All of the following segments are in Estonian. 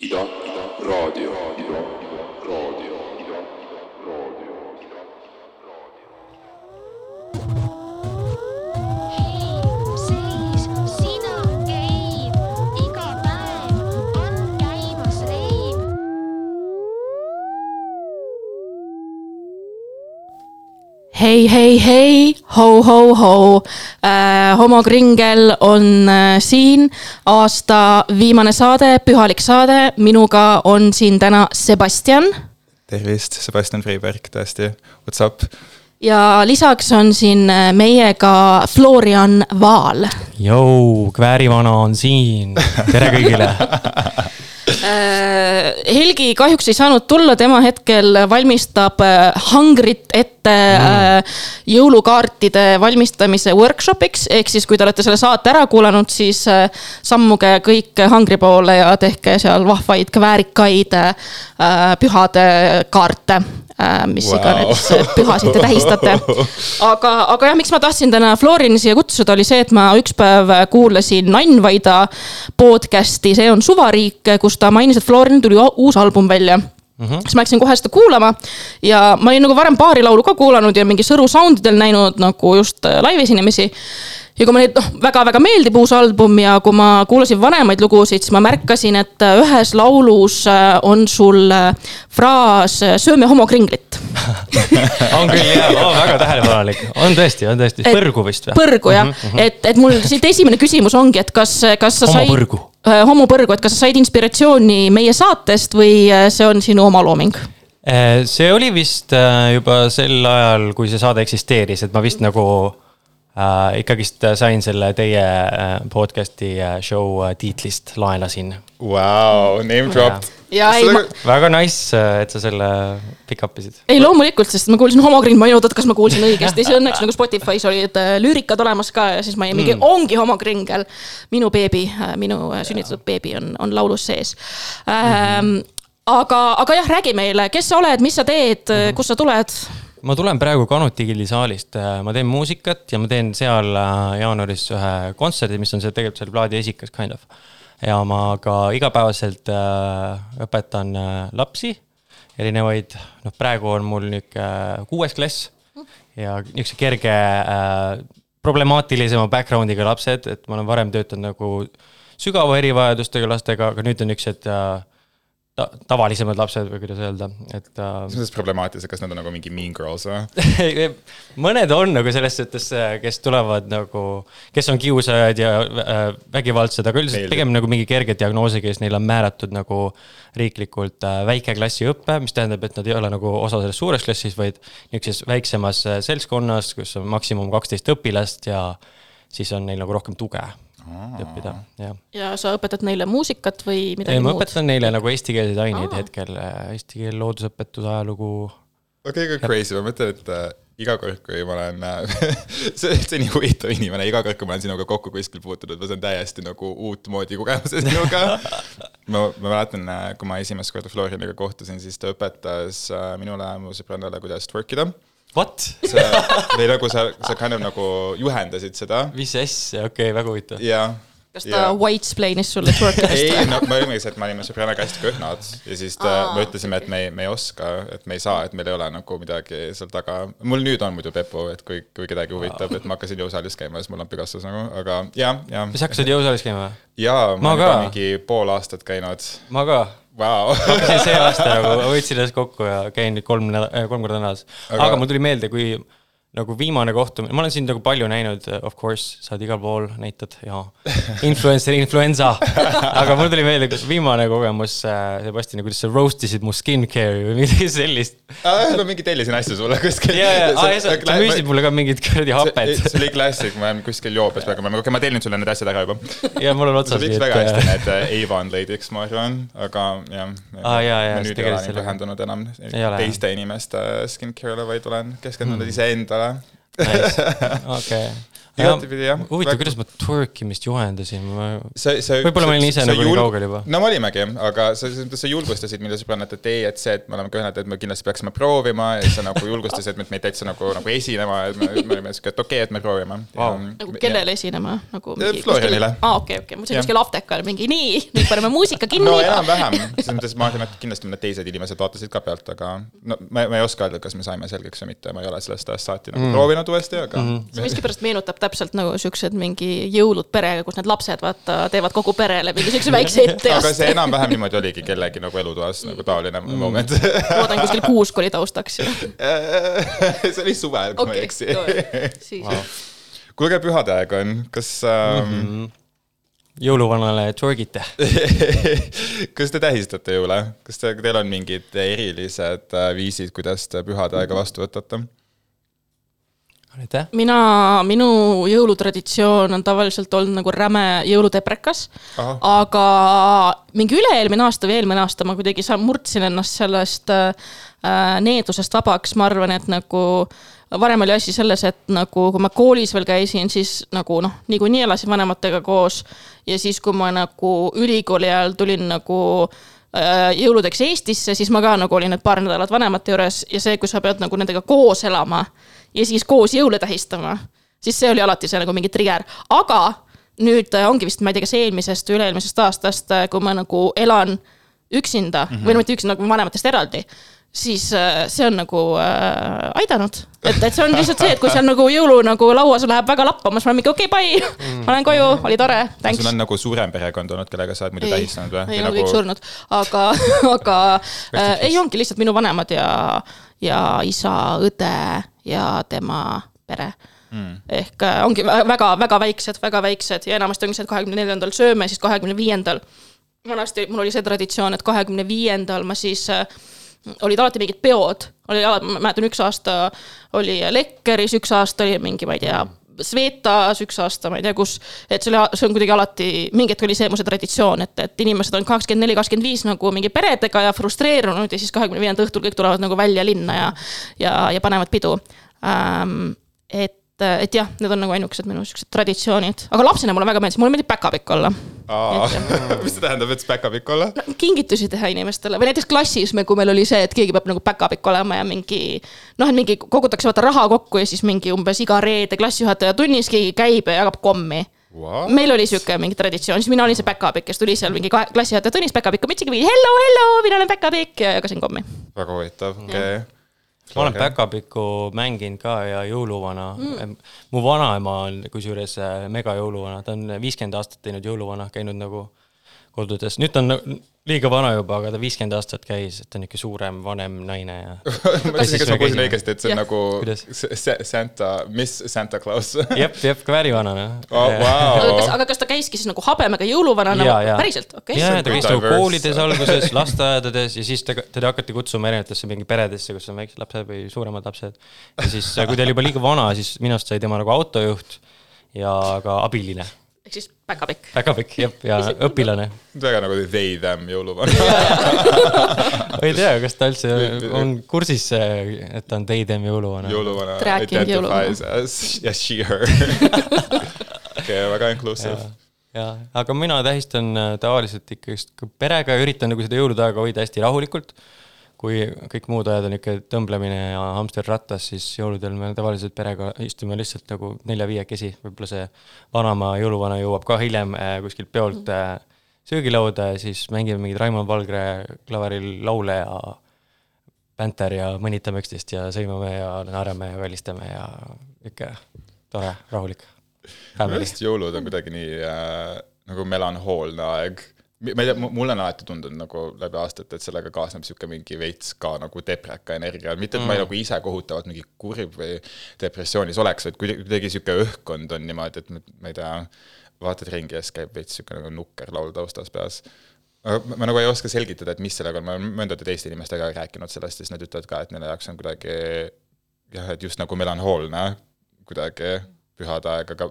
Ida, Ida, raadio, Ida, raadio, hei, hei, hei, ho-ho-ho äh,. homokringel on äh, siin. Aasta viimane saade, pühalik saade, minuga on siin täna Sebastian. Tervist, Sebastian Freiberg tõesti, what's up? ja lisaks on siin äh, meiega Florian Vaal. Jou, Kväärivana on siin, tere kõigile. äh,. Helgi kahjuks ei saanud tulla, tema hetkel valmistab äh, hangrit ette äh, jõulukaartide valmistamise workshopiks, ehk siis kui te olete selle saate ära kuulanud, siis sammuge kõik hangri poole ja tehke seal vahvaid kväärikaid äh, pühade kaarte mis wow. Iganes pühasid te tähistate. aga, aga jah, miks ma tahtsin täna Florini siia kutsuda, oli see, et ma üks päev kuulasin Nann Vaida podcast'i, see on Suvariik, kus ta mainis, et Florinil tuli uus album välja mm. -hmm. siis ma läksin kohe seda kuulama ja ma olin nagu varem paari laulu ka kuulanud ja mingi Sõru soundidel näinud nagu just äh, live esinemisi ja kui ma neid noh, väga-väga meeldib uus album ja kui ma kuulasin vanemaid lugusid, siis ma märkasin, et äh, ühes laulus äh, on sul äh, fraas sööme homokringlit. on küll jah oh,, väga tähelepanelik, on tõesti, on tõesti, põrgu vist või? põrgu jah, et, et mul siit esimene küsimus ongi, et kas, kas sa said. Homopõrgu.. homopõrgu, et kas sa said inspiratsiooni meie saatest või see on sinu oma looming? See oli vist juba sel ajal, kui see saade eksisteeris, et ma vist nagu äh, ikkagist sain selle teie äh, podcast'i äh, show äh, tiitlist, laenasin. Vau, name dropped. ja ei, ma, väga nice, et sa selle pick up isid. ei loomulikult, sest ma kuulsin homokring, ma ei et kas ma kuulsin õigesti, siis õnneks nagu Spotify's olid äh, lüürikad olemas ka ja siis ma jäin mingi mm., ongi homokringel. minu beebi, minu äh, sünnitatud beebi on, on laulus sees ähm,. aga, aga jah, räägi meile, kes sa oled, mis sa teed, kust sa tuled? Ma tulen praegu Kanuti Gildi saalist, ma teen muusikat ja ma teen seal äh, jaanuaris ühe kontserdi, mis on see tegelikult selle plaadi esikas kind of. ja ma ka igapäevaselt äh, õpetan äh, lapsi, erinevaid, noh, praegu on mul nihuke äh, kuues klass ja niisuguse kerge äh, problemaatilisema background'iga lapsed, et ma olen varem töötanud nagu sügava erivajadustega lastega, aga nüüd on niisugused äh, ta, tavalisemad lapsed või kuidas öelda, et äh, mis mõttes problemaatilised, kas nad on nagu mingi mean girls või? mõned on nagu selles suhtes, kes tulevad nagu, kes on kiusajad ja äh, vägivaldsed, aga üldiselt pigem nagu mingi kerge diagnoosiga, siis neile on määratud nagu riiklikult äh, väikeklassi õpe, mis tähendab, et nad ei ole nagu osa sellest suures klassis, vaid niisuguses väiksemas äh, seltskonnas, kus on maksimum kaksteist õpilast ja siis on neil nagu rohkem tuge õppida, jah. ja sa õpetad neile muusikat või midagi ei, ma muud? õpetan neile nagu eestikeelseid aineid Aa. hetkel, eesti keel, loodusõpetus, ajalugu okei, aga crazy, ma mõtlen, et äh, iga kord, kui ma olen äh, see, see on nii huvitav inimene, iga kord, kui ma olen sinuga kokku kuskil puutunud, ma saan täiesti nagu uutmoodi kogemuse sinuga. ma, ma mäletan, kui ma esimest korda Floriniga kohtusin, siis ta õpetas äh, minule mu sõbrannale, kuidas twerk ida. What? või nagu sa, sa kind of nagu juhendasid seda mis asja, okei okay,, väga huvitav. ja. Kas ta whitesplainis sulle twerkidest ei, no ma ütlengi, et me olime sõbrannaga hästi köhnad ja siis ta, me ütlesime, et me ei, me ei oska, et me ei saa, et meil ei ole nagu midagi seal taga. mul nüüd on muidu pepu, et kui, kui kedagi huvitab, et ma hakkasin jõusaalis käima siis mul on Pegasus nagu, aga ja, ja. sa hakkasid jõusaalis käima või? ja ma olen juba mingi pool aastat käinud. ma ka. Vau. hakkasin see aasta nagu, võtsin ennast kokku ja käin nüüd kolm nädalat, kolm korda nädalas. Aga- aga mul tuli meelde, kui nagu viimane kohtumine, ma olen sind nagu palju näinud, of course, sa oled igal pool, näitad ja influencer, influenza. aga mul tuli meelde, viimane kogemus, Sebastian, kuidas sa roast isid mu skincare või midagi sellist. ma mingi tellisin asju sulle kuskil. ja, ja, ja sa, sa müüsid mulle ka mingit kuradi hapet see oli klassik, ma olen kuskil joobes praegu, ma, okei, ma tellin sulle need asjad ära juba. ja mul on sa otsas. viiks väga hästi need äh, Avon Lady'ks, ma arvan, aga jah. Aa, jaa, jaa, ma sa nüüd ei ole nii pühendunud enam teiste inimeste skincare'ile, vaid olen keskendunud iseendale. okei, igatepidi jah. huvitav, kuidas ma twerkimist juhendasin, ma. Võib-olla ma olin ise nagu nii kaugel juba. no me olimegi, aga sa, sa julgustasid mind ja sõbrannad, et ei, et see, et me oleme ühed, et me kindlasti peaksime proovima ja sa nagu julgustasid meid meid täitsa nagu, nagu esinema, et me, me olime siuke, et okei okay,, et me proovime Vau. nagu kellele esinema nagu Eh, Florianile. aa, okei, okei, ma mõtlesin kuskil apteekal mingi nii, nüüd paneme muusika kinni no. enam-vähem, selles mõttes ma arvan, et kindlasti mõned teised inimesed vaatasid ka pealt, aga no ma, ma ei oska öelda, kas me saime selgeks või mitte, ma ei ole sellest ajast saati nagu mm. proovinud uuesti, aga mm. see miskipärast meenutab täpselt nagu siuksed mingi jõulud perega, kus need lapsed vaata teevad kogu perele mingi siukse väikse aga see etteaste. enam-vähem niimoodi oligi kellegi nagu elutoas nagu taoline mm. moment loodan kuskil kuusk oli taustaks. see oli suvel, kui ma ei eksi. siis. kuulge, pühade aeg on, kas ähm, mm, -hmm. jõuluvanale twergite. kas te tähistate jõule, kas te, teil on mingid erilised äh, viisid, kuidas te pühade aega vastu võtate? aitäh. mina, minu jõulutraditsioon on tavaliselt olnud nagu räme jõuluteprekas. Aga mingi üle-eelmine aasta või eelmine aasta ma kuidagi murdsin ennast sellest äh, needusest vabaks, ma arvan, et nagu varem oli asi selles, et nagu kui ma koolis veel käisin, siis nagu noh, niikuinii elasin vanematega koos ja siis, kui ma nagu ülikooli ajal tulin nagu äh, jõuludeks Eestisse, siis ma ka nagu olin need paar nädalat vanemate juures ja see, kui sa pead nagu nendega koos elama ja siis koos jõule tähistama, siis see oli alati see nagu mingi trigger, aga nüüd äh, ongi vist, ma ei tea, kas eelmisest või üle-eelmisest aastast, kui ma nagu elan üksinda mm -hmm. või no mitte üksinda, nagu vanematest eraldi, siis äh, see on nagu äh, aidanud. et, et see on lihtsalt see, et kui seal nagu jõulu nagu lauas läheb väga lappama, siis ma olen mingi okei okay,, bye, ma lähen koju, oli tore, thanks sul on nagu suurem perekond olnud, kellega sa oled muidu tähistanud või? ei, nad kõik surnud, aga, aga äh, ei ongi lihtsalt minu vanemad ja, ja isa, õde ja tema pere mm.. ehk äh, ongi väga-väga väiksed, väga väiksed ja enamasti ongi see, et kahekümne neljandal sööme, siis kahekümne viiendal. vanasti mul oli see traditsioon, et kahekümne viiendal ma siis äh, olid alati mingid peod, oli, ma mäletan, üks aasta oli Lekkeris, üks aasta oli mingi, ma ei tea, Svetas üks aasta, ma ei tea, kus, et see oli, see on kuidagi alati, mingi hetk oli see mu see traditsioon, et, et inimesed on kakskümmend neli, kakskümmend viis nagu mingi peredega ja frustreerunud ja siis kahekümne viienda õhtul kõik tulevad nagu välja linna ja, ja, ja panevad pidu ähm,. et, et jah, need on nagu ainukesed minu siuksed traditsioonid, aga lapsena mulle väga meeldis, mulle meeldib päkapikk olla. mis see tähendab, et päkapikk olla? kingitusi teha inimestele või näiteks klassis me, kui meil oli see, et keegi peab nagu päkapikk olema ja mingi noh, et mingi kogutakse vaata raha kokku ja siis mingi umbes iga reede klassijuhataja tunnis keegi käib ja jagab kommi. What? meil oli sihuke mingi traditsioon, siis mina olin see päkapikk, kes tuli seal mingi klassijuhataja tunnis päkapikku mütsiga hello, hello, mina olen päkapikk ja jagasin kommi. väga huvitav, okei. Ma olen päkapikku mänginud ka ja jõuluvana mm.. mu vanaema on kusjuures äh, mega jõuluvana, ta on viiskümmend aastat teinud jõuluvana, käinud nagu kodudes, nüüd ta on nagu liiga vana juba, aga ta viiskümmend aastat käis, et ta on ikka suurem, vanem naine ja. ma mõtlesin, kas ma kuulsin õigesti, et see on nagu Santa, Miss Santa Claus. jep, jep, ka värivanana Oh, aga wow. kas, aga kas ta käiski siis nagu habemega jõuluvanana ja, ja. päriselt, okei okay. ta käis nagu koolides alguses, lasteaedades ja siis ta, teda hakati kutsuma erinevatesse mingi peredesse, kus on väiksed lapsed või suuremad lapsed. ja siis, kui ta oli juba liiga vana, siis minust sai tema nagu autojuht ja ka abiline. Ehk siis päkapikk. väga pikk, jep, ja õpilane. väga nagu they them jõuluvana. ma ei tea, kas ta üldse on kursis, et ta on teidem jõuluvana. jõuluvana Rääkinud identifies as ja she her. okei, väga inclusive. ja, aga mina tähistan äh, tavaliselt ikkagist ka perega ja üritan nagu seda jõulude aega hoida hästi rahulikult. Kui kõik muud ajad on ikka tõmblemine ja hamsterrattas, siis jõuludel me tavaliselt perega istume lihtsalt nagu nelja-viiekesi, võib-olla see vanaema jõuluvana jõuab ka hiljem äh, kuskilt peolt äh, söögilauda ja siis mängime mingeid Raimond Valgre klaveril laule ja bänter ja mõnitame üksteist ja sõimame ja naerame ja kallistame ja ikka tore, rahulik. minu meelest jõulud on kuidagi nii äh, nagu melanhoolne aeg. Ma ei tea, mulle on alati tundunud nagu läbi aastate, et sellega kaasneb sihuke mingi veits ka nagu depreka energia, mitte et ma mm. nagu ise kohutavalt mingi kurb või depressioonis oleks, vaid kuidagi sihuke õhkkond on niimoodi, et ma- ei tea, vaatad ringi ja siis käib veits sihuke nagu nukker laul taustas peas. aga ma, nagu ei oska selgitada, et mis sellega on, ma olen mõndade teiste inimestega rääkinud sellest siis nad ütlevad ka, et nende jaoks on kuidagi jah, et just nagu melanhoolne kuidagi pühade aeg, aga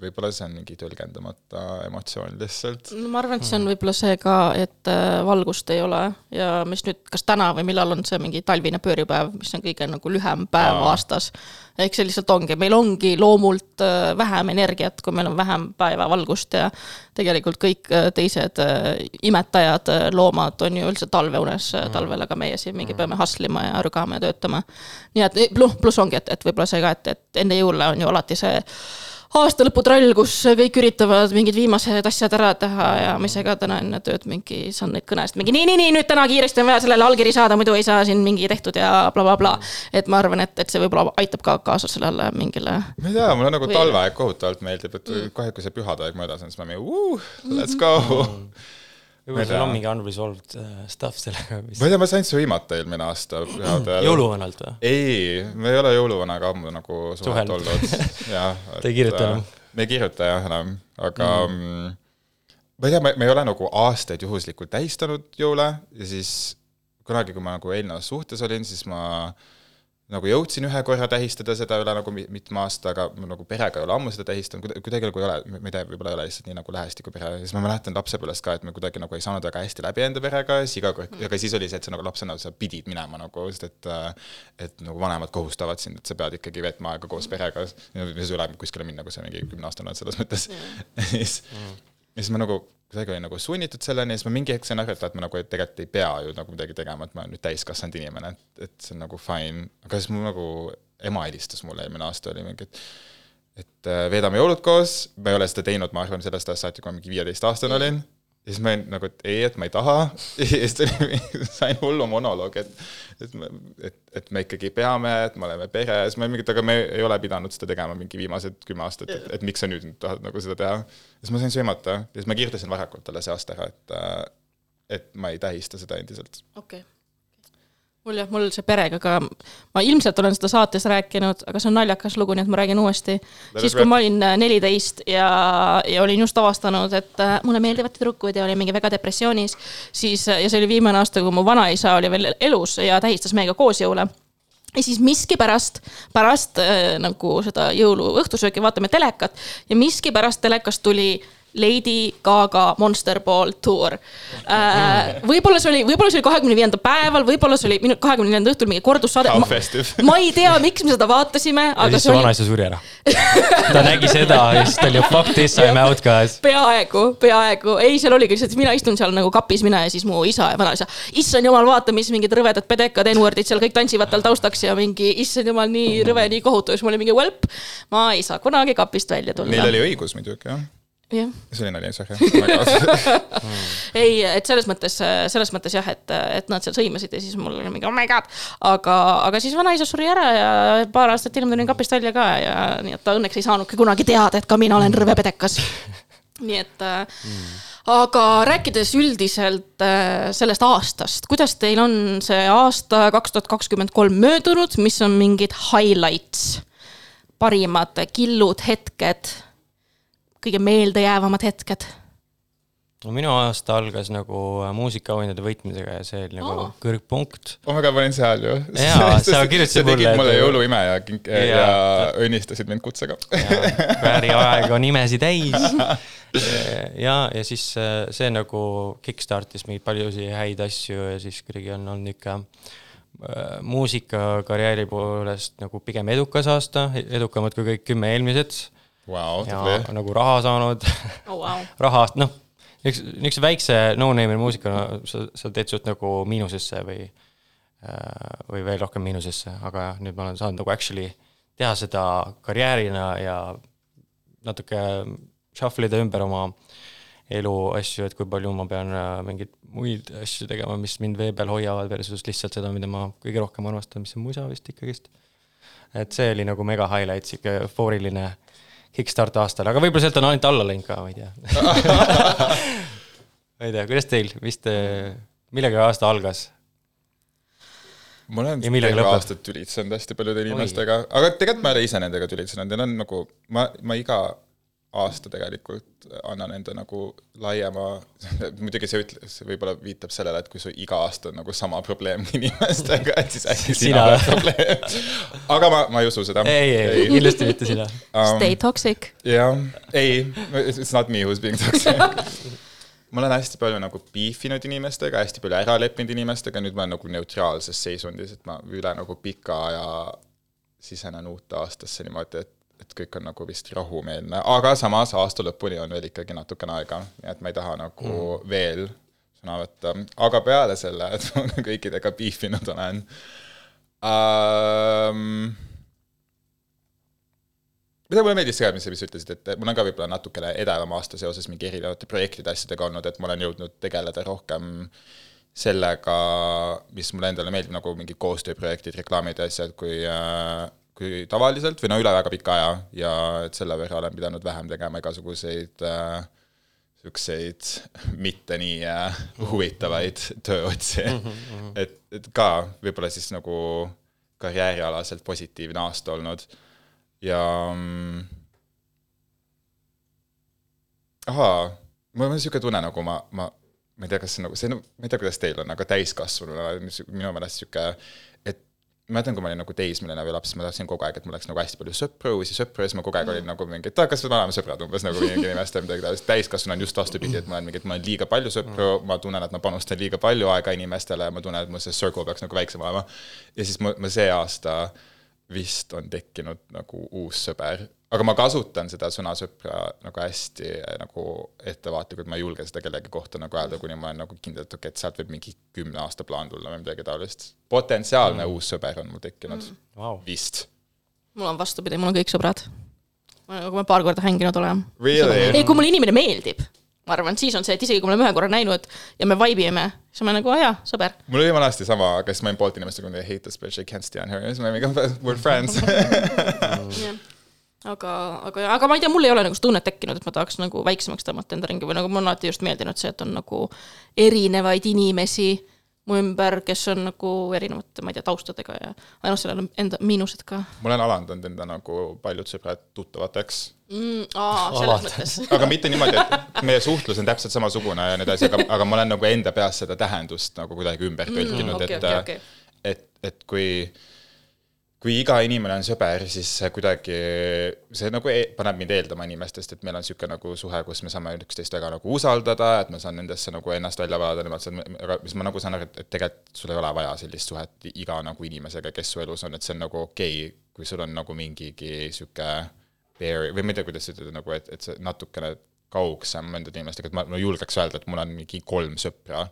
võib-olla see on mingi tõlgendamata emotsioon lihtsalt. no ma arvan, et see on võib-olla see ka, et äh, valgust ei ole ja mis nüüd, kas täna või millal on see mingi talvine pööripäev, mis on kõige nagu lühem päev Aa. aastas. ehk see lihtsalt ongi, meil ongi loomult äh, vähem energiat, kui meil on vähem päevavalgust ja tegelikult kõik äh, teised imetajad, loomad on ju üldse talveunes mm. talvel, aga meie siin mingi peame hustle ima ja rügama ja töötama. nii et pluss, pluss ongi, et, et võib-olla see ka, et, et enne jõule on ju alati see aastalõputrall, kus kõik üritavad mingid viimased asjad ära teha ja ma ise ka täna enne tööd mingi saan neid kõnesid mingi nii, nii, nii nüüd täna kiiresti on vaja sellele allkiri saada, muidu ei saa siin mingi tehtud ja blablabla bla,. Bla. et ma arvan, et, et see võib-olla aitab ka kaasa sellele mingile. ma ei tea, mulle nagu Või- talveaeg kohutavalt meeldib, et kohe, kui see pühade aeg möödas on, siis ma mingi uh,, let's go mm.. Ma võib-olla tea. on mingi unresolved äh, stuff sellega, mis ma ei tea, ma sain sõimata eelmine aasta pühadel. jõuluvanalt või? ei, me ei ole jõuluvanaga ammu nagu suhet olnud. Ta ei kirjuta enam.. me ei kirjuta jah enam, aga mm. ma ei tea, me ei ole nagu aastaid juhuslikult tähistanud jõule ja siis kunagi, kui ma nagu eelnevas suhtes olin, siis ma nagu jõudsin ühe korra tähistada seda üle nagu mi- mitme aasta, aga ma nagu perega ei ole ammu seda tähistanud, kuidagi nagu ei ole, ma ei tea, võib-olla ei ole lihtsalt nii nagu lähestikku pere siis ma mäletan lapsepõlvest ka, et me kuidagi nagu ei saanud väga hästi läbi enda perega ja siis iga kord, aga siis oli see, et sa nagu lapsena sa pidid minema nagu, sest et et nagu vanemad kohustavad sind, et sa pead ikkagi veetma aega koos perega ja sa ei ole kuskile minna, kui sa mingi kümneaastane oled selles mõttes. ja siis, ja siis ma nagu kuidagi olin nagu sunnitud selleni ja siis ma mingi hetk sain aru, et ma nagu tegelikult ei pea ju nagu midagi tegema, et ma olen nüüd täiskasvanud inimene, et, et see on nagu fine, aga siis mul nagu ema helistas mulle eelmine aasta oli mingi, et et äh, veedame jõulud koos, ma ei ole seda teinud, ma arvan, sellest ajast saati, kui ma mingi viieteist-aastane olin. Ja siis ma olin nagu, et ei, et ma ei taha. ja siis tuli, sain hullu monoloogi, et, et, et, et me ikkagi peame, et me oleme pere ja siis ma olin mingi, et aga me ei ole pidanud seda tegema mingi viimased kümme aastat, et, et miks sa nüüd tahad nagu seda teha. ja siis ma sain söömata ja siis ma kirjutasin varakult talle see aasta ära, et, et ma ei tähista seda endiselt. okei okay.. Mul jah, mul see perega ka, ma ilmselt olen seda saates rääkinud, aga see on naljakas lugu, nii et ma räägin uuesti. siis, kui ma olin äh, neliteist ja, ja olin just avastanud, et äh, mulle meeldivad tüdrukud ja olin mingi väga depressioonis, siis ja see oli viimane aasta, kui mu vanaisa oli veel elus ja tähistas meiega koos jõule ja siis miskipärast pärast äh, nagu seda jõuluõhtusööki vaatame telekat ja miskipärast telekast tuli Lady Gaga Monster Ball tour äh,. võib-olla see oli, võib-olla see oli kahekümne viiendal päeval, võib-olla see oli minu kahekümne neljandal õhtul mingi kordussaade Ma, ma ei tea, miks me seda vaatasime, ja aga siis see su oli vanaisa suri ära. ta nägi seda ja siis ta oli fuck this, I m out guys. peaaegu, peaaegu, ei, seal oligi lihtsalt, mina istun seal nagu kapis, mina ja siis mu isa ja vanaisa. issand jumal, vaata, mis mingid rõvedad pedekad, N-wordid seal kõik tantsivad tal taustaks ja mingi issand jumal, nii rõve, nii kohutav, siis mul oli mingi välp. ma ei saa kunagi kapist välja tulla. Neil oli õigus muidugi jah, jah, see oli nali, sorry. ei, et selles mõttes, selles mõttes jah, et, et nad seal sõimasid ja siis mul oli mingi oh my god. aga, aga siis vanaisa suri ära ja paar aastat hiljem tulin kapist välja ka ja nii et ta õnneks ei saanudki kunagi teada, et ka mina olen rõve pedekas. nii et äh, aga rääkides üldiselt äh, sellest aastast, kuidas teil on see aasta kaks tuhat kakskümmend kolm möödunud, mis on mingid highlights, parimad killud, hetked, kõige meeldejäävamad hetked? no minu aasta algas nagu muusikaauhindade võitmisega ja see oli nagu Aa. kõrgpunkt. oh my god, ma olin seal ju. Jaa, sa kirjutasid sa tegid mulle, mulle jõuluime ja kink- ja, ja õnnistasid mind kutsega. vääriaeg on imesid täis. ja, ja siis äh, see nagu kickstartis mingeid paljusid häid asju ja siis kuidagi on olnud ikka äh, muusikakarjääri poolest nagu pigem edukas aasta, edukamad kui kõik kümme eelmised Vau, ja tubli. nagu raha saanud oh,. Wow. raha, noh, üks, niisuguse väikse no-name'i muusikuna sa, sa teed suht nagu miinusesse või, või veel rohkem miinusesse, aga jah, nüüd ma olen saanud nagu actually teha seda karjäärina ja natuke shuffle ida ümber oma elu asju, et kui palju ma pean äh, mingeid muid asju tegema, mis mind vee peal hoiavad versus lihtsalt seda, mida ma kõige rohkem armastan, mis on musa vist ikkagist. et see oli nagu mega highlight, sihuke eufooriline kickstart aastal, aga võib-olla sealt on ainult alla läinud ka, ma ei tea. ma ei tea, kuidas teil, mis te, millega aasta algas? ma olen Ja millega terve lõpeb? aasta tülitsenud hästi paljude inimestega, aga tegelikult ma ei ole ise nendega tülitsenud, neil on nagu, ma, ma iga aasta tegelikult annan enda nagu laiema, muidugi see ütle-, see võib-olla viitab sellele, et kui su iga aasta on nagu sama probleem inimestega, et siis äkki sina Sina- oled probleem. aga ma, ma ei usu seda. ei, ei, kindlasti mitte sina. Stay toxic. jah, ei, it's not me who is being toxic. ma olen hästi palju nagu beefinud inimestega, hästi palju ära leppinud inimestega, nüüd ma olen nagu neutraalses seisundis, et ma üle nagu pika aja sisenen uute aastasse niimoodi, et, et kõik on nagu vist rahumeelne, aga samas aasta lõpuni on veel ikkagi natukene aega, et ma ei taha nagu mm. veel sõna võtta, aga peale selle, et ma kõikidega beefinud olen um, mida mulle meeldis see, mis, sa ütlesid, et mul on ka võib-olla natukene edevam aasta seoses mingi erinevate projektide asjadega olnud, et ma olen jõudnud tegeleda rohkem sellega, mis mulle endale meeldib, nagu mingid koostööprojektid, reklaamid ja asjad, kui äh, kui tavaliselt või no üle väga pika aja ja et selle võrra olen pidanud vähem tegema igasuguseid äh, siukseid mitte nii äh, huvitavaid tööotsi mm. -hmm. et, et ka võib-olla siis nagu karjäärialaselt positiivne aasta olnud ja mm, ahaa, mul on niisugune tunne, nagu ma, ma, ma ei tea, kas see nagu, see ma ei tea, kuidas teil on, aga täiskasvanuna minu meelest niisugune, mäletan, kui ma olin nagu teismeline või laps, ma tahtsin kogu aeg, et mul oleks nagu hästi palju sõpru, uusi sõpru ja siis ma kogu aeg olin nagu mingi, et kas me oleme sõbrad umbes nagu mingi inimeste või midagi taolist. täiskasvanu on just vastupidi, et ma olen mingi, et mul on liiga palju sõpru, ma tunnen, et ma panustan liiga palju aega inimestele ja ma tunnen, et mul see circle peaks nagu väiksem olema. ja siis ma, ma see aasta vist on tekkinud nagu uus sõber, aga ma kasutan seda sõna sõpra nagu hästi eh, nagu ettevaatlikult, ma ei julge seda kellegi kohta nagu öelda, kuni ma olen nagu kindel, et okei okay,, et sealt võib mingi kümne aasta plaan tulla või midagi taolist. potentsiaalne mm. uus sõber on mul tekkinud mm., Vau. vist. mul on vastupidi, mul on kõik sõbrad. kui me paar korda hänginud oleme. Really? ei, kui mulle inimene meeldib, ma arvan, siis on see, et isegi kui me oleme ühe korra näinud ja me vibe ime, siis ma nagu, aa jaa, sõber. mul oli vanasti sama, aga siis ma olin poolt inimestega, they hate this bitch, I can't stand her ja siis ma olin mingi we are friends. aga, aga, aga ma ei tea, mul ei ole nagu seda tunnet tekkinud, et ma tahaks nagu väiksemaks tõmmata enda ringi või nagu mulle on alati just meeldinud see, et on nagu erinevaid inimesi mu ümber, kes on nagu erinevate, ma ei tea, taustadega ja, aga noh, sellel on enda miinused ka ma olen alandanud enda nagu paljud sõbrad tuttavateks mm,. aa, selles mõttes. aga mitte niimoodi, et meie suhtlus on täpselt samasugune ja nii edasi, aga, aga ma olen nagu enda peas seda tähendust nagu kuidagi ümber tõlkinud okei, et okei, okei. et, et kui kui iga inimene on sõber, siis see kuidagi, see nagu e paneb mind eeldama inimestest, et meil on niisugune nagu suhe, kus me saame üksteist väga nagu usaldada, et ma saan nendesse nagu ennast välja vaadata, nemad saavad, aga siis ma nagu saan aru, et, et tegelikult sul ei ole vaja sellist suhet iga nagu inimesega, kes su elus on, et see on nagu okei okay,, kui sul on nagu mingigi niisugune barrier või ma ei tea, kuidas ütelda nagu, et, et see natukene kaugsem nende inimestega, et ma, ma julgeks öelda, et mul on mingi kolm sõpra,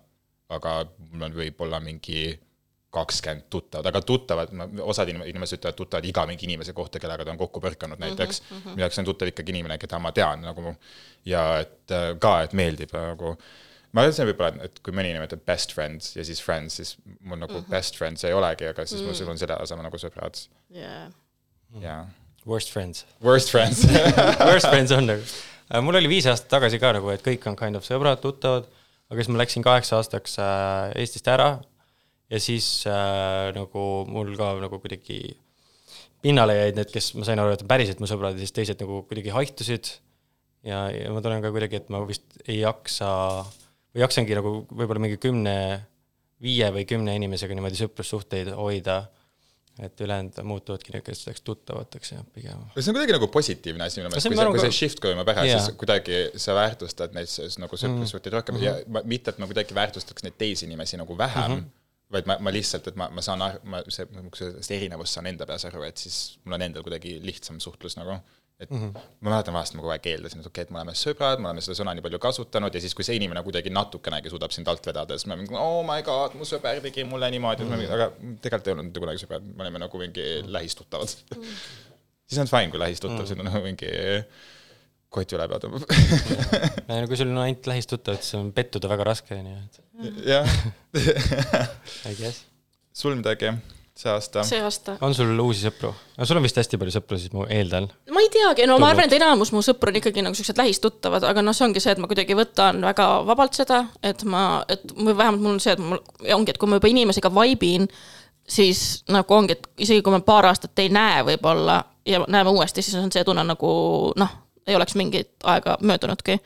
aga mul on võib-olla mingi kakskümmend tuttavat, aga tuttavad, osad inim- inimesed ütlevad tuttavad iga mingi inimese kohta, kellega ta on kokku põrkanud näiteks mm, -hmm. minu jaoks on tuttav ikkagi inimene, keda ma tean nagu ja et äh, ka, et meeldib nagu ma see võib-olla, et kui mõni nimetab best friends ja siis friends, siis mul nagu mm -hmm. best friends ei olegi, aga siis mm -hmm. mul on selle asemel nagu sõbrad Yeah. ja Worst friends. worst friends Worst friends on nagu. mul oli viis aastat tagasi ka nagu, et kõik on kind of sõbrad, tuttavad, aga siis ma läksin kaheks aastaks äh, Eestist ära ja siis äh, nagu mul ka nagu kuidagi pinnale jäid need, kes ma sain aru, et päriselt mu sõbrad ja siis teised nagu kuidagi haihtusid. ja, ja ma tunnen ka kuidagi, et ma vist ei jaksa või jaksangi nagu võib-olla mingi kümne, viie või kümne inimesega niimoodi sõprussuhteid hoida. et ülejäänud muutuvadki niisugusteks tuttavateks ja pigem see on kuidagi nagu positiivne asi minu meelest, kui see, kui see shift ära Jaa. yeah., siis kuidagi sa väärtustad neid nagu sõprussuhteid rohkem mm -hmm. ja ma, mitte, et ma kuidagi väärtustaks neid teisi inimesi nagu vähem mm, -hmm. Vaid ma, ma lihtsalt, et ma, ma saan aru, ma see, sellest erinevust saan enda peas aru, et siis mul on endal kuidagi lihtsam suhtlus nagu et mm -hmm. ma mäletan vahest ma kogu aeg eeldasin, et okei okay,, et me oleme sõbrad, me oleme seda sõna nii palju kasutanud ja siis, kui see inimene kuidagi natukenegi suudab sind alt vedada, siis ma mingi oh my god, mu sõber tegi mulle niimoodi mm, -hmm. aga tegelikult ei olnud mitte kunagi sõbrad, me olime nagu mingi lähistuttavad mm. -hmm siis on fine, kui lähistuttav mm., sul on nagu mingi kott üle pea tõmbab. no kui sul on ainult lähistuttavad, siis on pettuda väga raske, nii et jah, I guess. sul midagi see aasta? see aasta. on sul uusi sõpru? no sul on vist hästi palju sõpru, siis ma eeldan. ma ei teagi, no ma Tulnud. arvan, et enamus mu sõpru on ikkagi nagu siuksed lähistuttavad, aga noh, see ongi see, et ma kuidagi võtan väga vabalt seda, et ma, et või vähemalt mul on see, et mul ongi, et kui ma juba inimesega vibe in, siis nagu ongi, et isegi kui me paar aastat ei näe võib-olla ja näeme uuesti, siis on see tunne nagu noh, ei oleks mingit aega möödunudki.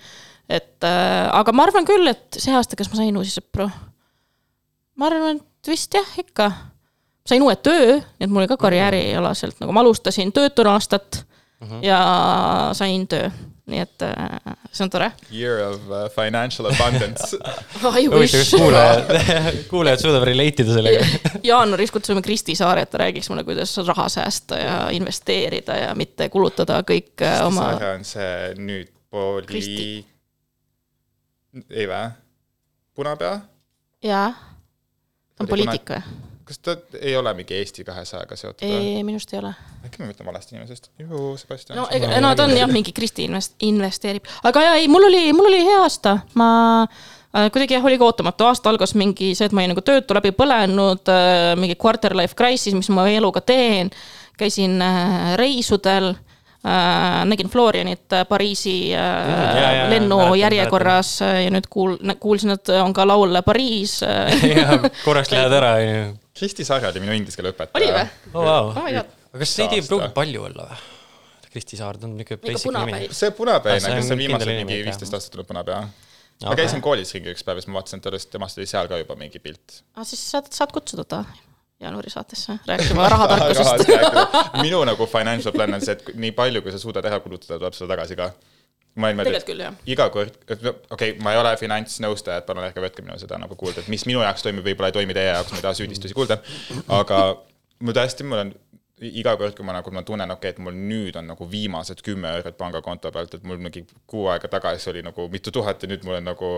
et äh, aga ma arvan küll, et see aasta, kas ma sain uusi sõpru? ma arvan, et vist jah, ikka. sain uue töö, nii et mul oli ka karjäärialaselt nagu ma alustasin töötuna aastat mm -hmm. ja sain töö, nii et äh, see on tore. Year of uh, financial abundance. I huvitav, wish kas. kuulajad, kuulajad suudavad relate ida sellega. jaanuaris kutsume Kristi Saare, et ta räägiks mulle, kuidas raha säästa ja investeerida ja mitte kulutada kõik äh, oma. Saare on see nüüd poli Kristi.. ei vä? punapea? jaa. ta on Oli poliitik või? Kas ta ei ole mingi Eesti kahesajaga seotud ei, minu arust ei ole. äkki ma mõtlen valesti inimesest? juhu, Sebastian. no ega, no ta on jah, mingi Kristi invest-, investeerib, aga jaa, ei, mul oli, mul oli hea aasta, ma äh, kuidagi jah, oligi ootamatu, aasta algas mingi see, et ma olin nagu töötu läbi põlenud, mingi quarter life crisis, mis ma eluga teen. käisin äh, reisudel äh,, nägin Florianit äh, Pariisi äh, lennujärjekorras äh, ja nüüd kuul-, kuulsin, et on ka laul Pariis äh. korraks lähed ära, onju. Kristi Saare oli minu inglise keele õpetaja. oli või? oh vau Oh aga kas neid ei pruugi palju olla või? Kristi Saar, ta on niuke basic punapäi. nimi. see punapäine Ah, see, on kes on viimased mingi viisteist aastat olnud punapea. ma käisin koolis ringi üks päev ja siis ma vaatasin, et temast oli seal ka juba mingi pilt. ah,. siis saad, saad kutsuda ta jaanuari saatesse rääkima rahatarkusest. minu nagu financial plan on see, et nii palju, kui sa suudad ära kulutada, tuleb sulle tagasi ka. ma tegelikult küll jah. iga kord, okei okay,, ma ei ole finantsnõustaja, et palun ärge võtke minu seda nagu kuulda, et mis minu jaoks toimib, võib-olla ei toimi teie jaoks, ma ei taha süüdistusi kuulda. aga ma tõesti, mul on iga kord, kui ma nagu, ma tunnen, okei okay,, et mul nüüd on nagu viimased kümme eurot pangakonto pealt, et mul mingi kuu aega tagasi oli nagu mitu tuhat ja nüüd mul on nagu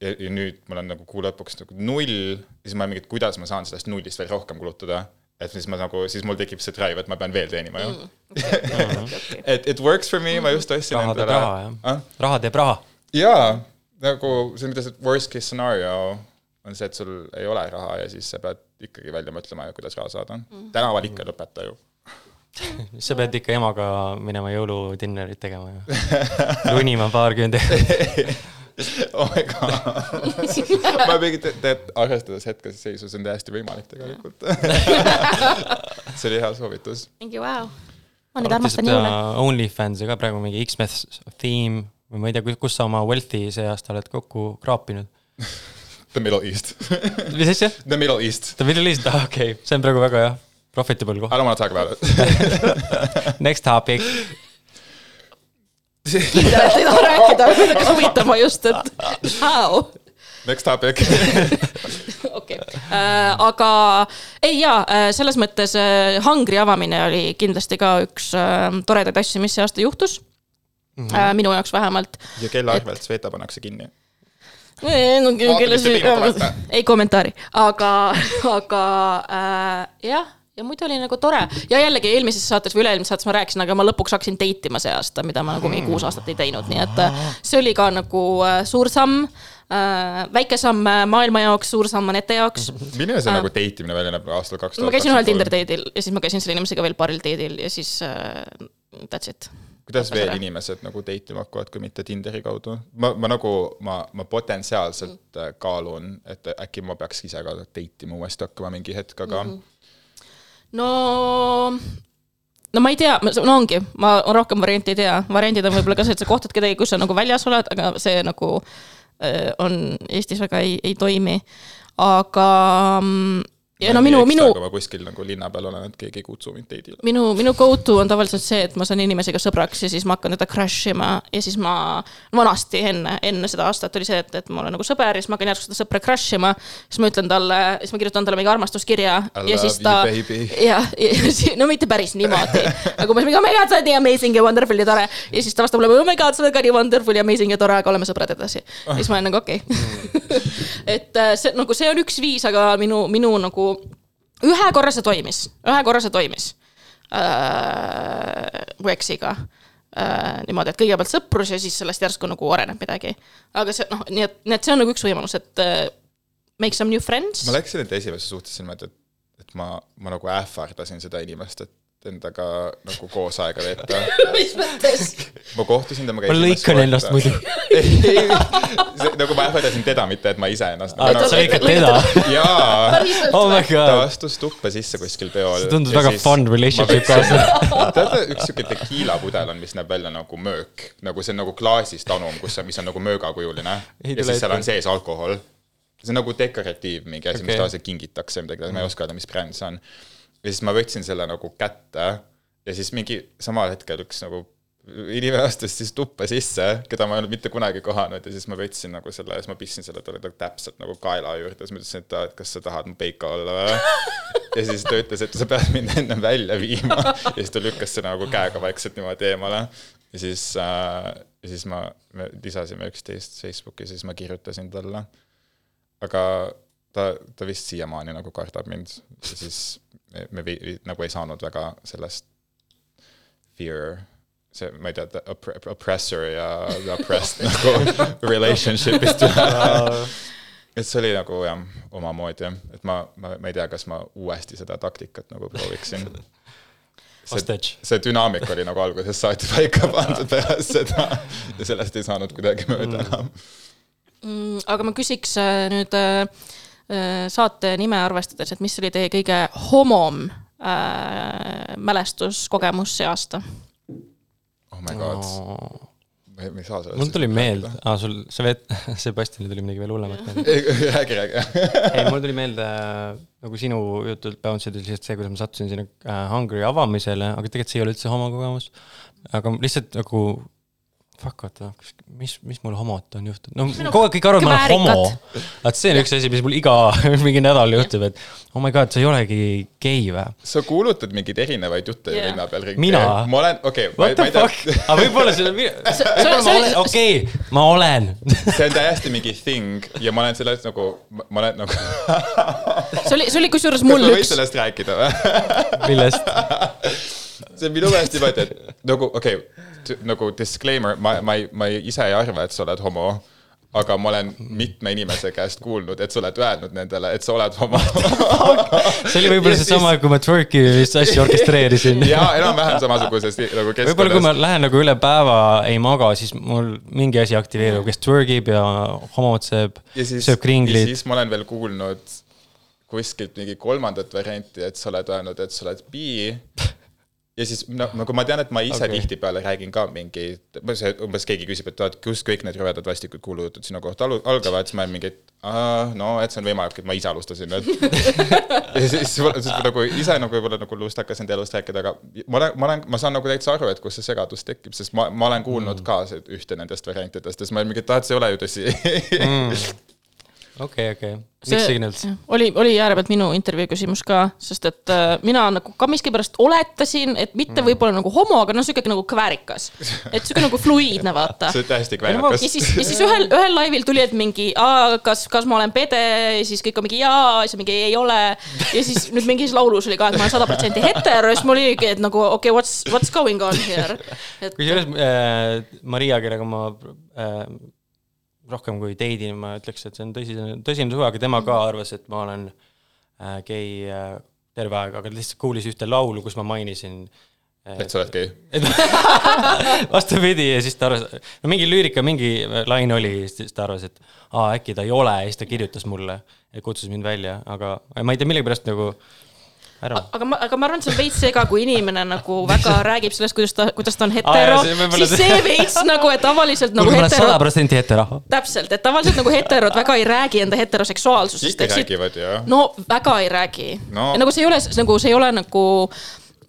ja, ja nüüd mul on nagu kuu lõpuks nagu null, siis ma mingi, et kuidas ma saan sellest nullist veel rohkem kulutada. et siis ma nagu, siis mul tekib see drive, et ma pean veel teenima ju mm.. et it works for me, ma just ostsin raha teeb raha, jah. raha teeb raha. jaa, nagu see, mida see worst case scenario on see, et sul ei ole raha ja siis sa pead ikkagi välja mõtlema, kuidas raha saada mm.. tänaval ikka ei lõpeta ju. sa pead ikka emaga minema jõuludinnerit tegema ju. lunima paarkümmend eurot. oh my god. ma mingi, tead, arvestades hetkese seisu, see on täiesti võimalik tegelikult. see oli hea soovitus. mingi vau wow.. ma nüüd armastan jõule. OnlyFansi ka praegu mingi X-Meth theme või ma ei tea, kus sa oma wealth'i see aasta oled kokku kraapinud. The Middle East. mis asja? The Middle East. The Middle East, ah okei okay., see on praegu väga jah, profitable I koht. don't wanna talk about it. Next topic. Ei taha rääkida, hakkas huvitama just, et how. Next topic. okei, aga ei jaa, selles mõttes äh, Hungry avamine oli kindlasti ka üks äh, toredaid asju, mis see aasta juhtus mm. -hmm. minu jaoks vähemalt. ja kelle arvelt Sveta pannakse kinni? No, kelle mis te see piinata olete?, ei kommentaari, aga, aga äh, jah, ja muidu oli nagu tore ja jällegi eelmises saates või üle-eelmises saates ma rääkisin, aga ma lõpuks hakkasin date ima see aasta, mida ma nagu mingi kuus aastat ei teinud, nii et äh, see oli ka nagu äh, suur samm äh,. väike samm äh, maailma jaoks, suur samm Anette jaoks. milline see nagu date imine välja näeb aastal kaks tuhat ma käisin ühel Tinder date'il ja siis ma käisin selle inimesega veel paaril date'il ja siis äh, that's it. kuidas veel tore. inimesed nagu date ima hakkavad, kui mitte Tinderi kaudu? ma, ma nagu, ma, ma potentsiaalselt mm. kaalun, et äkki ma peaks ise ka date ima uuesti hakkama mingi hetk, aga mm -hmm. No no ma ei tea, no ongi, ma rohkem variante ei tea, variandid on võib-olla ka see, et sa kohtad kedagi, kus sa nagu väljas oled, aga see nagu äh, on Eestis väga ei, ei toimi. aga mm, ja no minu, minu, kui ma kuskil nagu linna peal olen, et keegi ei kutsu mind date'ile. minu, minu go-to on tavaliselt see, et ma saan inimesega sõbraks ja siis ma hakkan teda crush ima ja siis ma vanasti enne, enne seda aastat oli see, et, et mul on nagu sõber ja siis ma hakkan järsku seda sõpra crush ima. siis ma ütlen talle, siis ma kirjutan talle mingi armastuskirja ja siis ta ja, ja si- no mitte päris niimoodi, aga ma mingi oh my god, sa oled nii amazing ja wonderful ja tore. ja siis ta vastab mulle oh my god, sa oled ka nii wonderful ja amazing ja tore, aga oleme sõbrad edasi. ja siis ma olen nagu okei okay. et äh, see nagu see on üks viis, aga minu, minu nagu ühe korra see toimis, ühe korra see toimis äh, mu eksiga äh,. niimoodi, et kõigepealt sõprus ja siis sellest järsku nagu areneb midagi. aga see noh, nii et, nii et see on nagu üks võimalus, et äh, make some new friends ma. läksin enda esimesse suhtesse niimoodi, et, et ma, ma nagu ähvardasin seda inimest, et endaga nagu koos aega veeta. mis mõttes? ma kohtusin temaga. ma lõikan ennast muidu. ei, nagu ma ähvardasin teda, mitte et ma ise ennast. aa, sa lõikad teda. jaa, oh ta astus tuppa sisse kuskil peol. see tundus väga fun relationship kaasa. teate, üks siuke tekiilapudel on, mis näeb välja nagu möök, nagu see on nagu klaasist anum, kus on, mis on nagu möögakujuline ja siis seal on sees alkohol. see on nagu dekoratiiv mingi asi okay., mis tavaliselt kingitakse midagi, ma ei oska öelda, mis bränd see on. Ja siis ma võtsin selle nagu kätte ja siis mingi samal hetkel üks nagu inimene astus siis tuppa sisse, keda ma ei olnud mitte kunagi kohanud ja siis ma võtsin nagu selle ja siis ma pistsin selle talle nagu täpselt nagu kaela juurde, siis ma ütlesin, et aa, et kas sa tahad mu peika olla või. ja siis ta ütles, et sa pead mind enne välja viima ja siis ta lükkas selle nagu käega vaikselt niimoodi eemale. ja siis äh,, ja siis ma, me lisasime üksteist Facebooki, siis ma kirjutasin talle. aga ta, ta vist siiamaani nagu kardab mind ja siis me, me vi, vi, nagu ei saanud väga sellest fear see, ma ei tea, oppressor ja oppressed nagu relationship'ist et see oli nagu jah, omamoodi jah, et ma, ma, ma ei tea, kas ma uuesti seda taktikat nagu prooviksin. see see dünaamika oli nagu algusest saati paika pandud pärast seda ja sellest ei saanud kuidagi mööda enam. Mm, aga ma küsiks äh, nüüd äh, saate nime arvestades, et mis oli teie kõige homom äh, mälestuskogemus see aasta? oh my god, ei, ma ei saa sellest. mul tuli meelde, aa sul, sa veed, Sebastianil tuli midagi veel hullemat meelde. räägi, räägi. ei mul tuli meelde äh, nagu sinu jutult bounce ides lihtsalt see, kuidas ma sattusin sinna äh, Hungary avamisele, aga tegelikult see ei ole üldse homokogemus. aga lihtsalt nagu, fuck oota, mis, mis mul homot on juhtunud, no kogu aeg kõik arvavad, et ma olen homo vaat see on üks asi, mis mul iga mingi nädal juhtub, et oh my god, sa ei olegi gei või? sa kuulutad mingeid erinevaid jutte yeah. linna peal ringi. Mina? ma olen, okei okay,, What the fuck? aga võib-olla see on, võib-olla ma olen, okei, ma olen. see on täiesti mingi thing ja ma olen sellest nagu, ma olen nagu. see oli, see oli kusjuures kas mul ma võin üks, sellest rääkida või? millest? See minu meelest niimoodi, et nagu okei okay,, nagu disclaimer, ma, ma ei, ma ei, ise ei arva, et sa oled homo. aga ma olen mitme inimese käest kuulnud, et sa oled öelnud nendele, et sa oled homo. see oli võib-olla Ja siis- seesama, kui ma twerk'i vist asju orkestreerisin. ja enam-vähem samasuguses nagu keskkonnas. võib-olla kui ma lähen nagu üle päeva ei maga, siis mul mingi asi aktiveerub, kes twergib ja homotseb, sööb kringlit. siis ma olen veel kuulnud kuskilt mingi kolmandat varianti, et sa oled öelnud, et sa oled bi. Ja siis no, nagu ma tean, et ma ise okay. tihtipeale räägin ka mingi, umbes keegi küsib, et vaat kust kõik need rõvedad vastikud kuulujutud sinu kohta algavad, siis ma olen mingi, et no et see on võimalik, et ma ise alustasin nüüd. ja siis, nagu ise nagu võib-olla nagu lust hakkasin enda elust rääkida, aga ma olen, ma olen, ma saan nagu täitsa aru, et kus see segadus tekib, sest ma, ma olen kuulnud mm. ka see, ühte nendest variantidest ja siis ma olen mingi, et aa, et see ei ole ju tõsi mm. okei, okei, mix signals. oli, oli äärepealt minu intervjuu küsimus ka, sest et äh, mina nagu ka miskipärast oletasin, et mitte Mm. võib-olla nagu homo, aga noh, sihuke nagu kväärikas. et sihuke nagu fluiidne, vaata. see on täiesti ja kväärakas. siis, ja siis ühel, ühel laivil tuli, et mingi, kas, kas ma olen pede ja siis kõik on mingi jaa, siis mingi ei ole. ja siis nüüd mingis laulus oli ka, et ma olen sada protsenti hetero ja siis mul oligi, et nagu okei okay,, what's, what's going on here. et kusjuures äh, Maria, kellega ma äh, rohkem kui date'in, ma ütleks, et see on tõsine, tõsine suhe, aga tema ka arvas, et ma olen äh, gei äh, terve aeg, aga ta lihtsalt kuulis ühte laulu, kus ma mainisin äh, et sa oled gei. et vastupidi ja siis ta arvas, no mingi lüürika, mingi laine oli, siis ta arvas, et aa, äkki ta ei ole ja siis ta kirjutas mulle ja kutsus mind välja, aga ma ei tea, millegipärast nagu ära. aga ma, aga ma arvan, et see on veits sega, kui inimene nagu väga räägib sellest, kuidas ta, kuidas ta on hetero siis see- veits nagu, et tavaliselt nagu kuule, ma olen sada hetero, protsenti hetero. täpselt, et tavaliselt nagu heterod väga ei räägi enda heteroseksuaalsusest. ikka räägivad ju. no väga ei räägi no.. nagu see ei ole nagu, see ei ole nagu,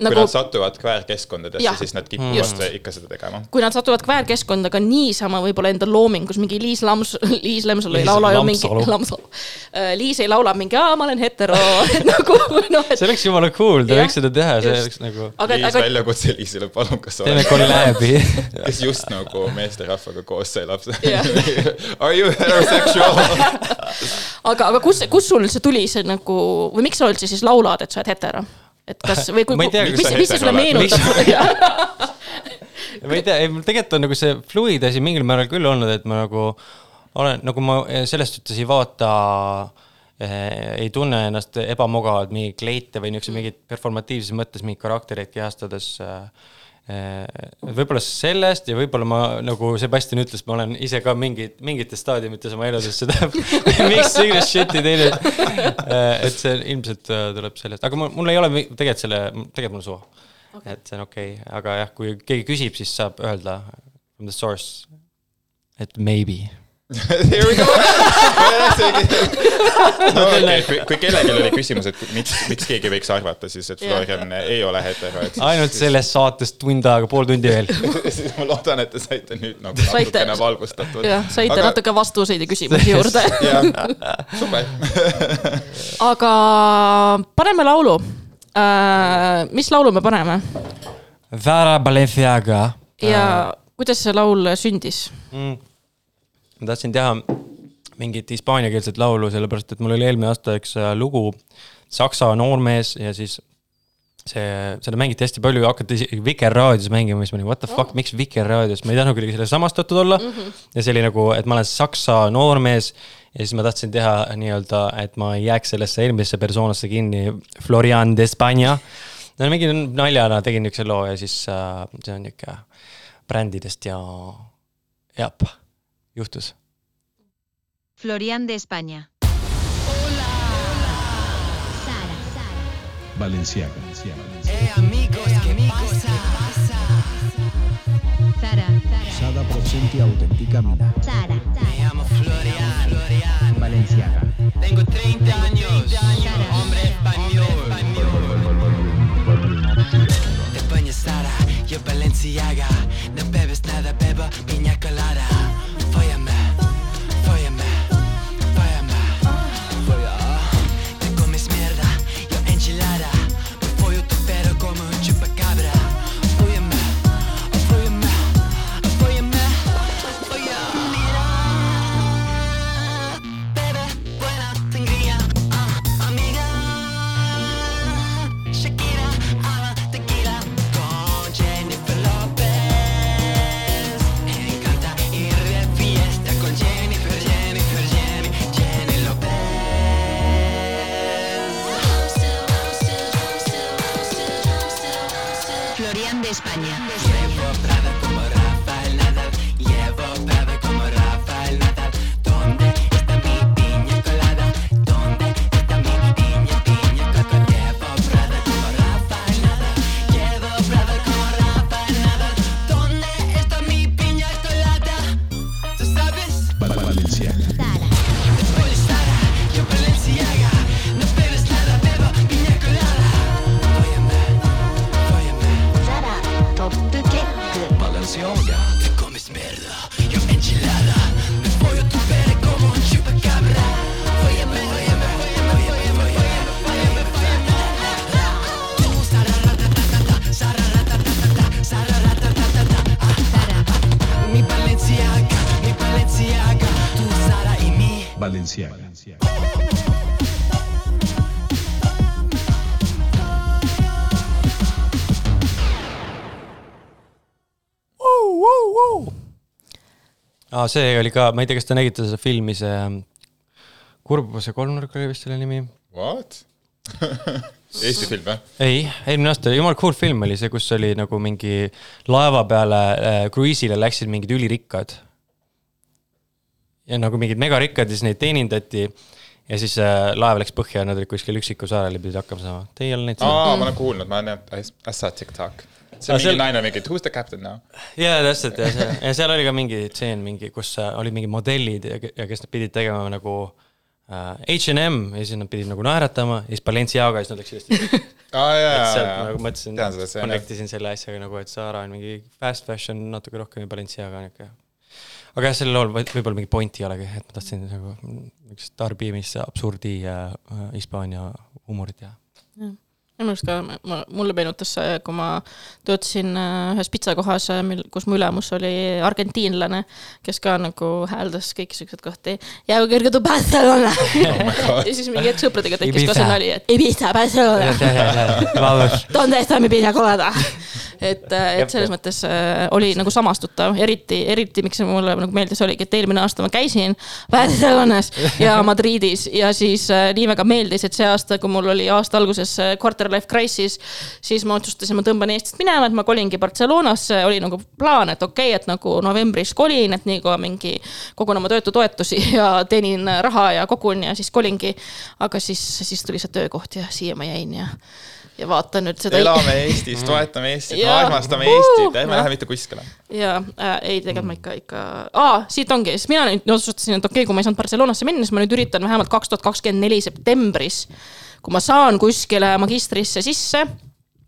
kui nagu nad satuvad kväärkeskkondadesse siis nad kipuvad ikka seda tegema. kui nad satuvad kväärkeskkonda ka niisama võib-olla enda loomingus, mingi Liis Lams, Liis Lemsalu ei laula ju mingi Lamsalu., Lamsalu. Liis ei laula mingi, aa, ma olen hetero, et nagu noh, et see oleks jumala cool, ta võiks seda teha, see oleks nagu, aga, Liis aga väljakutse Liisile, palun, kas sa teeme oled, kolläbi. kes just nagu meesterahvaga koos sai lapse Jah. Are you heterosexual? Aga, aga kus, kus sul see tuli see nagu või miks sa üldse siis laulad, et sa oled hetero? Et kas või kui, tea, mis sa, mis see sulle meenutab? ma ei tea, ei mul tegelikult on nagu see fluid asi mingil määral küll olnud, et ma nagu olen, nagu ma selles suhtes ei vaata eh, ei tunne ennast ebamugavalt mingeid kleite või niisuguse mingit performatiivses mõttes mingeid karaktereid kehastades äh, võib-olla sellest ja võib-olla ma nagu Sebastian ütles, ma olen ise ka mingid, mingites staadiumites oma eludes seda miks iganes shit'i teinud. et see ilmselt äh, tuleb sellest, aga mul, mul ei ole tegelikult selle, tegelikult mul on suva okay.. et see on okei okay., aga jah, kui keegi küsib, siis saab öelda from the source, et maybe. Here we go. okay,, kui, kui kellelgi oli küsimus, et miks, miks keegi võiks arvata siis, et Florian ei ole hetero, ainult sellest saatest tund aega, pool tundi veel. siis ma loodan, et te saite nüüd nagu Saite- natukene valgustatud. jah, saite aga... natuke vastuseid ja küsimusi juurde. jah, super. aga paneme laulu äh,. mis laulu me paneme Vara Balenciaga ja kuidas see laul sündis? mm.. Ma tahtsin teha mingit hispaaniakeelset laulu, sellepärast et mul oli eelmine aasta üks äh, lugu Saksa noormees ja siis see, seda mängiti hästi palju, hakati isegi Vikerraadios mängima, siis ma olin what the fuck, miks Vikerraadios, ma ei tahtnud kuidagi selle samastatud olla mm. -hmm. ja see oli nagu, et ma olen Saksa noormees ja siis ma tahtsin teha nii-öelda, et ma ei jääks sellesse eelmisesse persoonasse kinni, Florian de España. no mingi naljana tegin niisuguse loo ja siis äh, see on niisugune brändidest ja, jah, juhtus? Florian de España. Hola. Sara. Sara. Valenciaga. Eh, amigos, amigos pasa? pasa? Sara. Sara. Sada Procenti Auténtica Mina. Sara. Me llamo Florian. Valenciaga. Tengo 30 años. Hombre español. España Sara. Yo Valenciaga. No bebes nada, beba piña aa, see oli ka, ma ei tea, kas te nägite seda filmi, see ähm, Kurbuse kolmnurk oli vist selle nimi. What? Eesti film või? ei, eelmine aasta, jumala cool film oli see, kus oli nagu mingi laeva peale äh, kruiisile läksid mingid ülirikkad. ja nagu mingid megarikkad ja siis neid teenindati ja siis äh, laev läks põhja ja nad olid kuskil üksikul saarel ja pidid hakkama saama. Teie ei ole seda? aa, ma olen kuulnud, ma olen saw TikTok. See Aa, mingi seal- naine mingi, who's the captain now? jaa, täpselt ja see, ja seal oli ka mingi tseen mingi, kus äh, olid mingid modellid ja, ja kes nad pidid tegema nagu äh, H&M ja siis nad pidid nagu naeratama ja siis Balenciaga ja siis nad läksid hästi. aa jaa, et sealt jaa, nagu mõtlesin connect isin selle asjaga nagu, et Zara on mingi fast fashion natuke rohkem ja Balenciaga niuke. aga jah, sellel lool võib- võib-olla mingi pointi ei olegi, et ma tahtsin nagu niisugust tarbimist absurdi äh, äh, Hispaania huumorit teha. Minu arust ka, mulle meenutas see, kui ma töötasin äh, ühes pitsakohas, mil, kus mu ülemus oli argentiinlane, kes ka nagu hääldas kõiki siukseid kohti. ja kõrge tu Barcelona God. ja siis mingi hetk sõpradega tekkis ka see nali, et Ibiza, Barcelona, donde está mi piña colada. et, et selles mõttes äh, oli nagu samastutav, eriti, eriti miks see mulle nagu meeldis, oligi, et eelmine aasta ma käisin Barcelonas ja Madridis ja siis äh, nii väga meeldis, et see aasta, kui mul oli aasta alguses äh, quarter life crisis, siis ma otsustasin, ma tõmban Eestist minema, et ma kolingi Barcelonasse, oli nagu plaan, et okei okay,, et nagu novembris kolin, et nii kaua mingi kogun oma töötutoetusi ja teenin raha ja kogun ja siis kolingi. aga siis, siis tuli see töökoht ja siia ma jäin ja, ja vaatan nüüd seda. elame Eestis, toetame Eestit, armastame Vuu! Eestit, ärme lähe mitte kuskile. ja äh, ei, tegelikult ma ikka, ikka, aa, siit ongi, siis mina nüüd otsustasin, et okei okay,, kui ma ei saanud Barcelonasse minna, siis ma nüüd üritan vähemalt kaks tuhat kakskümmend neli septembris. kui ma saan kuskile magistrisse sisse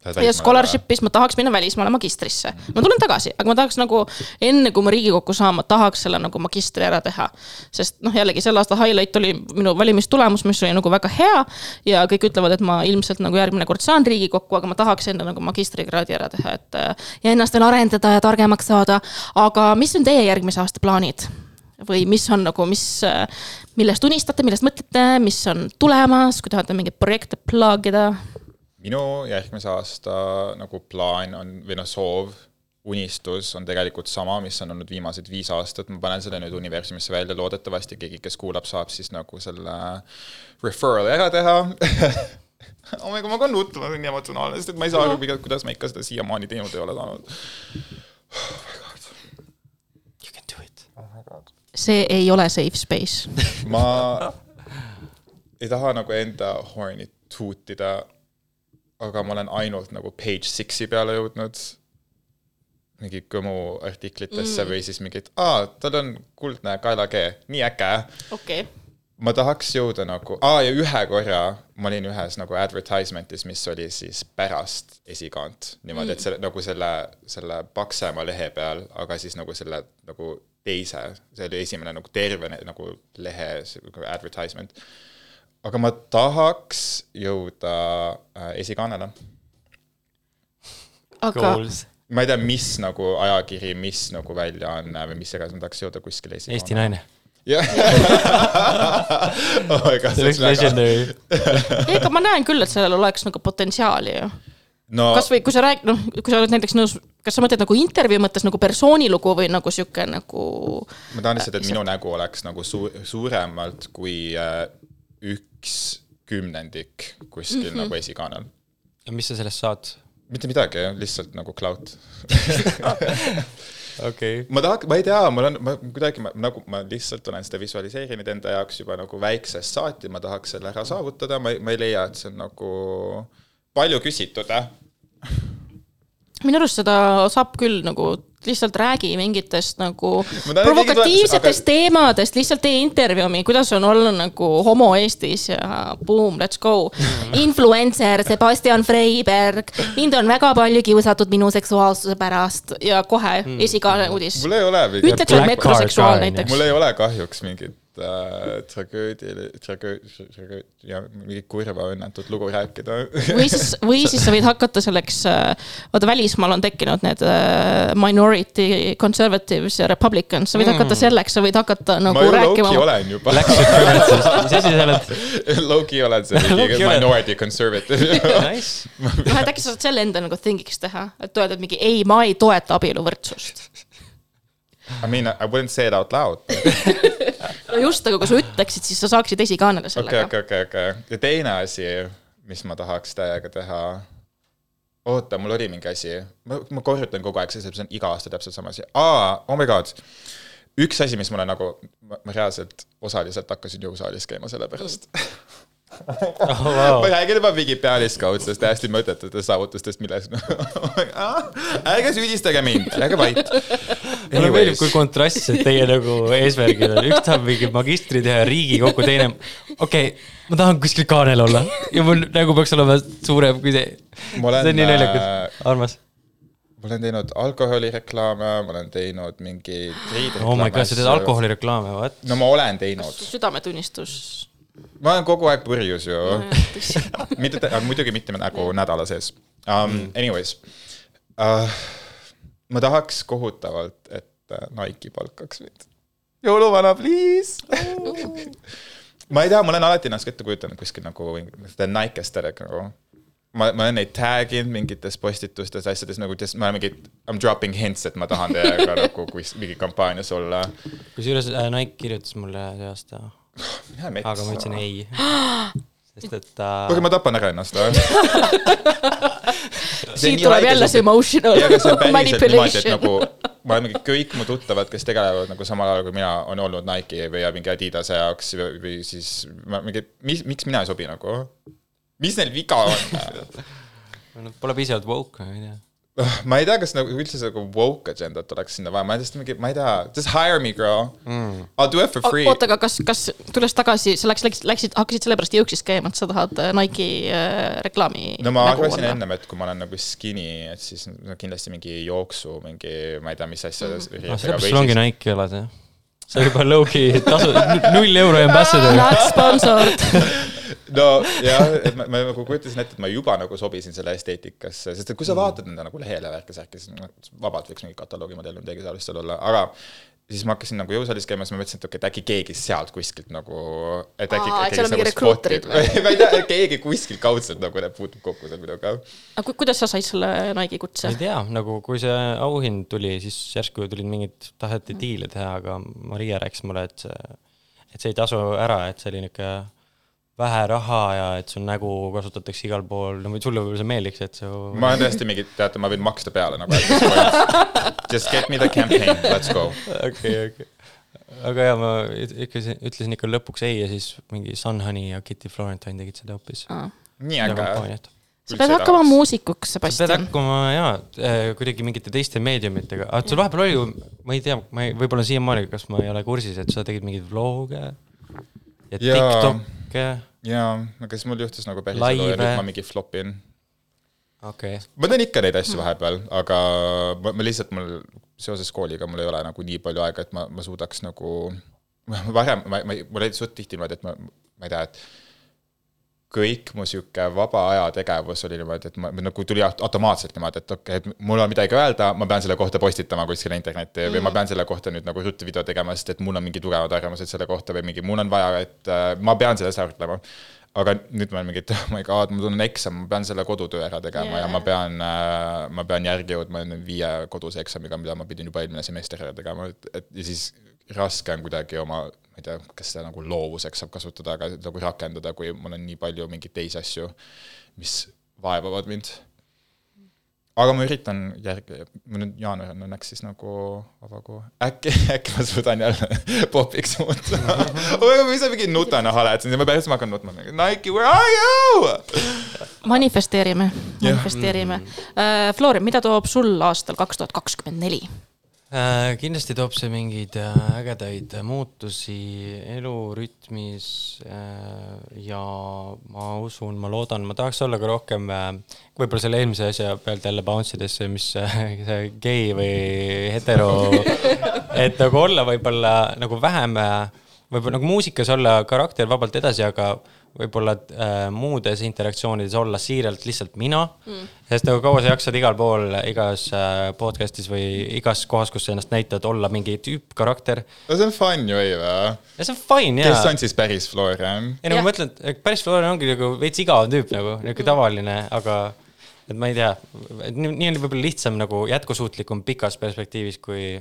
ja scholarship'is ma tahaks minna välismaale magistrisse. ma tulen tagasi, aga ma tahaks nagu enne, kui ma Riigikokku saan, ma tahaks selle nagu magistri ära teha. sest noh, jällegi selle aasta highlight oli minu valimistulemus, mis oli nagu väga hea. ja kõik ütlevad, et ma ilmselt nagu järgmine kord saan Riigikokku, aga ma tahaks enne nagu magistrikraadi ära teha, et ja ennast veel arendada ja targemaks saada. aga mis on teie järgmise aasta plaanid? või mis on nagu, mis, millest unistate, millest mõtlete, mis on tulemas, kui tahate mingeid projekte plug ida? Minu järgmise aasta nagu plaan on või noh, soov, unistus on tegelikult sama, mis on olnud viimased viis aastat, ma panen selle nüüd universumisse välja, loodetavasti keegi, kes kuulab, saab siis nagu selle referral'i ära teha. oh my god, ma hakkan nutma, see on nii emotsionaalne, sest et ma ei saa aru, kuidas ma ikka seda siiamaani teinud ei ole saanud. You can do it. see ei ole safe space. ma ei taha nagu enda horn'i tuutida, aga ma olen ainult nagu page six'i peale jõudnud mingi Kõmu artiklitesse mm. või siis mingid, aa, tal on kuldne kaelakee, nii äge. okei okay.. ma tahaks jõuda nagu, aa ja ühe korra ma olin ühes nagu advertisement'is, mis oli siis pärast esikaant. niimoodi, et selle nagu selle, selle paksema lehe peal, aga siis nagu selle nagu teise, see oli esimene nagu terve nagu lehe nagu advertisement. Aga ma tahaks jõuda äh, esikaanele. aga Goals. ma ei tea, mis nagu ajakiri, mis nagu väljaanne või mis iganes, ma tahaks jõuda kuskile esikaanele. Eesti naine. jah. oh my god, see oleks legendary. ei, aga ma näen küll, et sellel oleks nagu potentsiaali ju. no kasvõi kui sa räägid, noh, kui sa oled näiteks nõus, kas sa mõtled nagu intervjuu mõttes nagu persoonilugu või nagu sihuke nagu. ma tahan lihtsalt, et minu nägu oleks nagu su-, suuremalt kui äh, üks kümnendik kuskil mm -hmm. nagu esikaanel. ja mis sa sellest saad? mitte midagi, lihtsalt nagu clout. okei. ma tahaks, ma ei tea, mul on, ma kuidagi ma, nagu ma lihtsalt olen seda visualiseerinud enda jaoks juba nagu väiksest saati, ma tahaks selle ära saavutada, ma ei, ma ei leia, et see on nagu palju küsitud, äh? Minu arust seda saab küll nagu lihtsalt räägi mingitest nagu provokatiivsetest teemadest, lihtsalt tee intervjuumi, kuidas on olla nagu homo Eestis ja boom, let's go. Influencer Sebastian Freiberg, mind on väga palju kiusatud minu seksuaalsuse pärast ja kohe esikaane uudis. mul ei ole ütleks, et metroseksuaal näiteks. mul ei ole kahjuks mingit äh, tragöödia, tragöödia, mingit kurva õnnetut lugu rääkida. või siis, või siis sa võid hakata selleks, vaata välismaal on tekkinud need äh, minority conservatives ja republicans, sa võid mm. hakata selleks, sa võid hakata nagu ma ju rääkima low-key. olen juba. Läks suprematsist, mis asi sa oled? Low-key olen see minority conservative. Nice. noh, et äkki sa saad selle enda nagu thingiks teha, et öelda, et mingi ei, ma ei toeta abieluvõrdsust. I mean, I wouldn't say it out loud. No just, aga kui sa ütleksid, siis sa saaksid esikaanele okei, sellega. okei, okei, okei. ja teine asi, mis ma tahaks täiega teha. oota, mul oli mingi asi, ma, ma korrutan kogu aeg, see see on iga aasta täpselt sama asi. aa, oh my god. üks asi, mis mulle nagu, ma reaalselt osaliselt hakkasin jõusaalis käima selle pärast. Oh, wow. ma räägin juba mingi pealiskaudsest hästi mõttetutest saavutustest, milles ärge süüdistage mind, jääge vait. mulle meeldib, kui kontrastselt teie nagu eesmärgid on, üks tahab mingi magistri teha Riigikokku, teine, okei okay,, ma tahan kuskil kaanel olla ja mul nägu peaks olema suurem kui see. Ma olen, see on nii äh, naljakas, armas. ma olen teinud alkoholireklaame, ma olen teinud mingeid riidereklaame. oh my god, sa teed alkoholireklaame, what? no ma olen teinud, südametunnistus. Ma olen kogu aeg purjus ju. mitte, muidugi mitte nagu nädala sees um, mm.. Anyways uh,, ma tahaks kohutavalt, et äh, Nike palkaks mind. jõuluvana, please ma ei tea, ma olen alati ennast ette kujutanud kuskil nagu the Nike aesthetic nagu ma, ma olen neid tag inud mingites postitustes, asjades nagu ma olen mingi, I m dropping hints, et ma tahan teiega nagu kus mingi kampaanias olla. kusjuures äh, Nike kirjutas mulle see aasta, aga ma ütlesin. ei. sest et kuulge, äh, ma tapan ära ennast siit tuleb jälle see emotional et manipulation. nagu ma olen mingi kõik mu tuttavad, kes tegelevad nagu samal ajal kui mina, on olnud Nike või mingi Adidase jaoks või, või siis ma mingi, mis, miks mina ei sobi nagu? mis neil viga on? nad pole piisavalt woke, ma ei tea. Ma ei tea, kas nagu üldse nagu woke agendat oleks sinna vaja, ma lihtsalt mingi, ma ei tea, just hire me girl mm.. I will do it for free. oota, aga kas, kas tulles tagasi, sa läks, läksid, läksid, hakkasid sellepärast jõuksis käima, et sa tahad äh, Nike'i äh, reklaami no ma arvasin ennem, et kui ma olen nagu skinny, et siis no kindlasti mingi jooksu, mingi, ma ei tea, mis asja mm. no sellepärast sul ongi Nike'i jalad, jah. see on juba low-key tasu, null euro ambassador. Not sponsored. no jah, et ma, ma nagu kujutasin ette, et ma juba nagu sobisin selle esteetikasse, sest et kui sa vaatad nende nagu lehele värki särki, siis vabalt võiks mingi kataloogi modell või midagi taolist seal olla, aga siis ma hakkasin nagu jõusaalis käima, siis ma mõtlesin, et okei okay,, et äkki keegi sealt kuskilt nagu, et äkki Aa, et keegi seal on mingi nagu rekruuterid spotib või ma ei tea, keegi kuskilt kaudselt nagu puutub kokku seal minuga. aga ku- kuidas sa said selle Nike'i kutse ei? tea, nagu kui see auhind tuli, siis järsku tulid mingid, taheti diile teha, aga Maria rääkis mulle, et see, et see ei tasu ära, et see oli niuke vähe raha ja et su nägu kasutatakse igal pool, no sulle võib-olla see meeldiks, et su. ma olen tõesti mingi, teate, ma võin maksta peale nagu. Just get me the campaign, let's go. okei, okei. aga jaa, ma ikka si- ütlesin ikka lõpuks ei ja siis mingi Sunhoney ja Kitty Florentine tegid seda hoopis. nii seda äge. kampaaniat. sa pead hakkama muusikuks, sa pead Sebastian. hakkama jaa, kuidagi mingite teiste meediumitega, aga sul vahepeal oli ju, ma ei tea, ma ei, võib-olla siiamaani, kas ma ei ole kursis, et sa tegid mingeid vlog'e ja Jaa. Tiktok'e, jaa, aga siis mul juhtus nagu päris elu ja nüüd ma mingi flopin okei okay.. ma teen ikka neid asju vahepeal, aga ma, ma lihtsalt mul seoses kooliga mul ei ole nagu nii palju aega, et ma, ma suudaks nagu, varem, ma, ma, mul oli suht tihti niimoodi, et ma, ma ei tea, et kõik mu sihuke vaba aja tegevus oli niimoodi, et ma nagu tuli aut- automaatselt niimoodi, et okei okay,, et mul on midagi öelda, ma pean selle kohta postitama kuskile internetti mm. või ma pean selle kohta nüüd nagu ruttu video tegema, sest et mul on mingi tugevad arvamused selle kohta või mingi, mul on vaja, et äh, ma pean sellest ära ütlema aga nüüd ma olen mingi, et oh my god, mul on eksam, ma pean selle kodutöö ära tegema yeah. ja ma pean äh,, ma pean järgi jõudma viie koduse eksamiga, mida ma pidin juba eelmine semester ära tegema, et, et ja siis raske on kuidagi oma, ma ei tea, kas seda nagu loovuseks saab kasutada, aga nagu rakendada, kui mul on nii palju mingeid teisi asju, mis vaevavad mind. aga ma üritan järgi, mul nüüd jaanuar on õnneks siis nagu vaba kuu, äkki, äkki ma suudan jälle popiks muutuda. või ma ise mingi haletasin ja ma päriselt ma hakkan nutma, Nike, where are you? manifesteerime, manifesteerime. Florin, mida toob sul aastal kaks tuhat kakskümmend neli? Äh, kindlasti toob see mingeid äh, ägedaid muutusi elurütmis äh, ja ma usun, ma loodan, ma tahaks olla ka rohkem võib-olla selle eelmise asja pealt jälle bounce ides, mis see gei või hetero, et nagu olla võib-olla nagu vähem, võib-olla nagu muusikas olla karakter vabalt edasi, aga võib-olla äh, muudes interaktsioonides olla siiralt lihtsalt mina mm.. sest nagu kaua sa jaksad igal pool, igas äh, podcast'is või igas kohas, kus sa ennast näitad, olla mingi tüüp, karakter. no see on fun ju, ei või? ja see on fine kes jaa. on siis päris Florian? ei no Jah. ma mõtlen, et päris Florian ongi nagu veits igav tüüp nagu, niisugune tavaline, aga et ma ei tea, nii on võib-olla lihtsam nagu jätkusuutlikum pikas perspektiivis, kui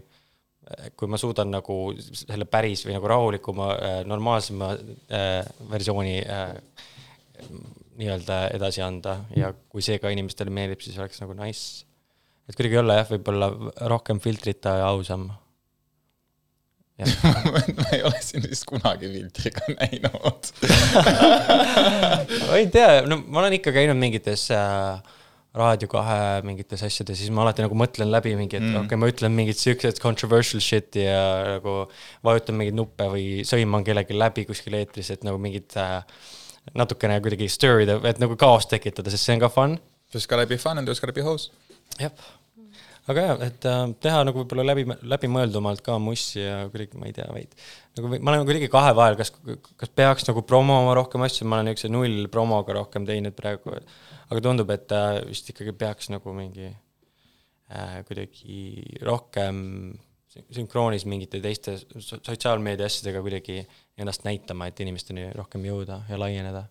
kui ma suudan nagu selle päris või nagu rahulikuma, normaalsema äh, versiooni äh, nii-öelda edasi anda ja kui see ka inimestele meeldib, siis oleks nagu nice. et kuidagi olla jah, võib-olla rohkem filtrita ja ausam. ma ei ole sind vist kunagi filtriga näinud. ma ei tea, no ma olen ikka käinud mingites äh, Raadio kahe mingites asjades, siis ma alati nagu mõtlen läbi mingi, et mm. okei okay,, ma ütlen mingit siukest controversial shit'i ja nagu vajutan mingeid nuppe või sõiman kellelgi läbi kuskil eetris, et nagu mingit äh, natukene kuidagi stir ida, et nagu kaost tekitada, sest see on ka fun. Just gotta be fun and just gotta be host. jah, aga jah, et äh, teha nagu võib-olla läbi, läbimõeldumalt ka mussi ja kuidagi, ma ei tea, veid. nagu ma olen kuidagi kahe vahel, kas, kas peaks nagu promoma rohkem asju, ma olen niisuguse null promoga rohkem teinud praegu. Aga tundub, et äh, vist ikkagi peaks nagu mingi äh, kuidagi rohkem sün- sünkroonis mingite teiste so- sotsiaalmeedia asjadega kuidagi ennast näitama, et inimesteni rohkem jõuda ja laieneda.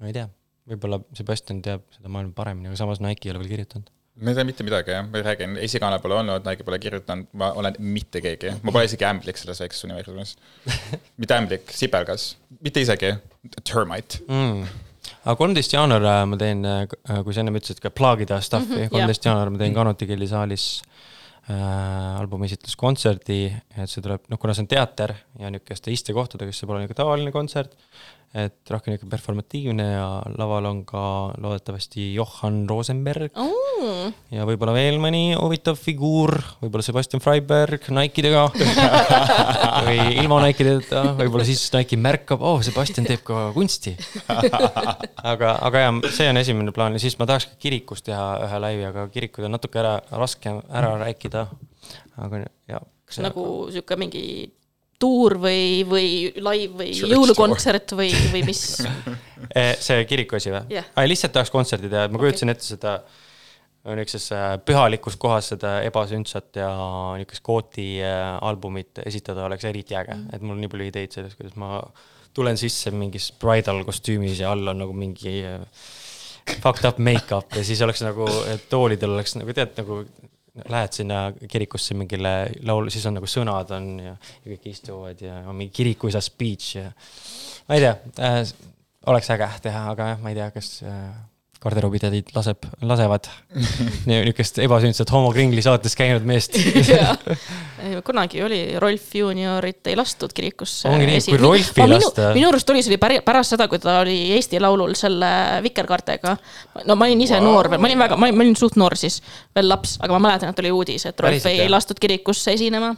ma ei tea, võib-olla Sebastian teab seda maailma paremini, aga samas Nike ei ole veel kirjutanud. ma ei tea mitte midagi jah, ma räägin, esikaane pole olnud, Nike pole kirjutanud, ma olen mitte keegi, ma pole isegi ämblik selles väikses universumis. mitte ämblik, sipelgas, mitte isegi, termite. mm.. Aga kolmteist jaanuar äh, ma teen, kui sa ennem ütlesid ka plaagida stuff'i Mhm, kolmteist jaanuar ma teen Kanuti Kelly saalis äh, albumi esitluskontserdi, et see tuleb, noh, kuna see on teater ja niisuguste istekohtadega, siis see pole niisugune tavaline kontsert, et rohkem niisugune performatiivne ja laval on ka loodetavasti Johan Rosenberg Mm. ja võib-olla veel mõni huvitav figuur, võib-olla Sebastian Freiberg Nike'dega või ilma Nike'deta, võib-olla siis Nike märkab, oh, Sebastian teeb ka kunsti. aga, aga jah, see on esimene plaan ja siis ma tahaks ka kirikus teha ühe laivi, aga kirikud on natuke ära, raske ära rääkida. aga jah. nagu sihuke mingi tuur või, või live või jõulukontsert või, või mis? Eh, see kiriku asi või yeah.? lihtsalt tahaks kontserdi teha, ma kujutasin ette seda niisuguses äh, pühalikus kohas seda ebasündsat ja niisugust kooti äh, albumit esitada oleks eriti äge mm., et mul on nii palju ideid sellest, kuidas ma tulen sisse mingis bridal kostüümis ja all on nagu mingi äh, fucked up make-up ja siis oleks nagu, et toolidel oleks nagu tead nagu lähed sinna kirikusse mingile laulu, siis on nagu sõnad on ja, ja kõik istuvad ja on mingi kirikuisa speech ja ma ei tea äh,, oleks äge teha, aga jah, ma ei tea, kas äh, garderoobitädid laseb, lasevad niisugust ebasündsat homokringli saates käinud meest. kunagi oli Rolf Juuniorit ei lastud kirikusse. Ongi nii, kui Rolfi ei lasta. minu arust oli see oli pärast seda, kui ta oli Eesti Laulul selle Vikerkaartega. no ma olin ise wow. noor veel, ma olin väga, ma olin, suht noor siis, veel laps, aga ma mäletan, et oli uudis, et Rolf ei lastud kirikusse esinema.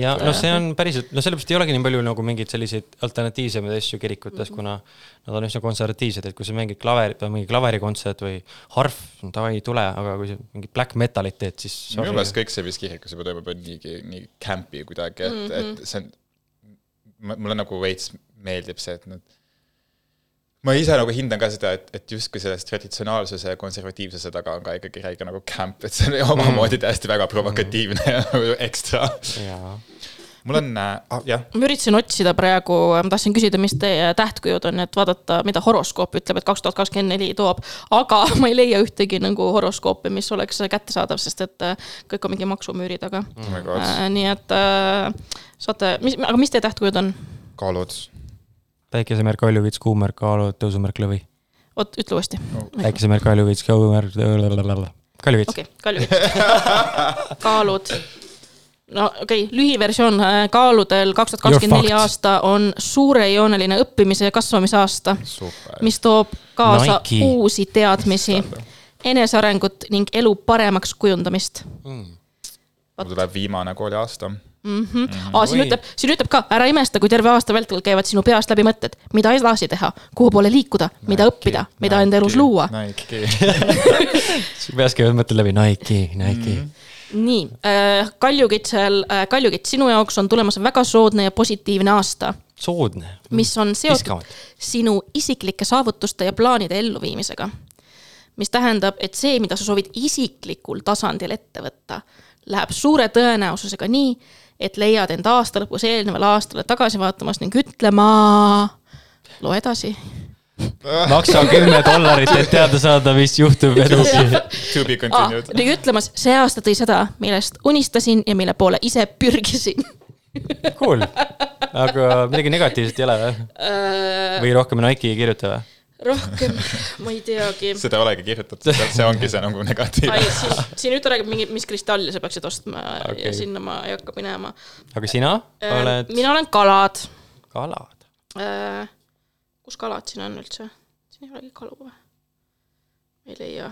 Ja no see on päriselt, no sellepärast ei olegi nii palju nagu mingeid selliseid alternatiivsemaid asju kirikutes, kuna nad on üsna konservatiivsed, et kui sa mängid klaverit või mingi klaverikontsert või harf, davai, tule, aga kui sa mingit black metalit teed, siis minu meelest kõik see, mis kirikus juba toimub, on niigi nii campy kuidagi, et mm, -hmm. et see on, mulle nagu veits meeldib see, et nad ma ise nagu hindan ka seda, et, et justkui selles traditsionaalsuse ja konservatiivsuse taga on ka ikkagi räige nagu camp, et see on omamoodi täiesti väga provokatiivne ja nagu ekstra. mul on äh,, ah, jah, ma üritasin otsida praegu, ma tahtsin küsida, mis teie tähtkujud on, et vaadata, mida horoskoop ütleb, et kaks tuhat kakskümmend neli toob. aga ma ei leia ühtegi nagu horoskoopi, mis oleks kättesaadav, sest et äh, kõik on mingi maksumüüri taga oh my god, äh,. nii et äh, saate, mis, aga mis teie tähtkujud on? kaalud. Päikesemärk Kaljuvits, kuumärk Kaalud, tõusumärk Lõvi. oot, ütle uuesti. päikesemärk Kaljuvits, kuumärk Kaljuvits okei okay,, Kalju. kaalud. no okei okay,, lühiversioon äh, kaaludel kaks tuhat kakskümmend neli aasta on suurejooneline õppimise ja kasvamise aasta, mis toob kaasa Nike. uusi teadmisi, enesearengut ning elu paremaks kujundamist mul tuleb viimane kooliaasta. mm. -hmm. Aa, siin ütleb, siin ütleb ka, ära imesta, kui terve aasta vältel käivad sinu peast läbi mõtted, mida edasi teha, kuhu poole liikuda, mida õppida, mida enda elus luua. Nike. peas käivad mõtted läbi Nike, Nike mm. -hmm. nii äh,, Kaljukitsel äh,, Kaljukits, sinu jaoks on tulemas väga soodne ja positiivne aasta, soodne. mis on seotud sinu isiklike saavutuste ja plaanide elluviimisega. mis tähendab, et see, mida sa soovid isiklikul tasandil ette võtta, läheb suure tõenäosusega nii, et leiad end aasta lõpus eelnevale aastale tagasi vaatamas ning ütlema, loe edasi. maksa kümme dollarit, et teada saada, mis juhtub edasi. To be Ah, continued. ning ütlemas, see aasta tõi seda, millest unistasin ja mille poole ise pürgisin. Cool, aga midagi negatiivset ei ole või? või rohkem Nike ei kirjuta või? rohkem, ma ei teagi. seda ei olegi kirjutatud, see ongi see nagu negatiivne. siin, siin nüüd ta räägib mingi, mis kristalli sa peaksid ostma okay. Ja sinna ma ei hakka minema. aga sina oled mina olen kalad. kalad. kus kalad siin on üldse? siin ei olegi kalu või? ei leia.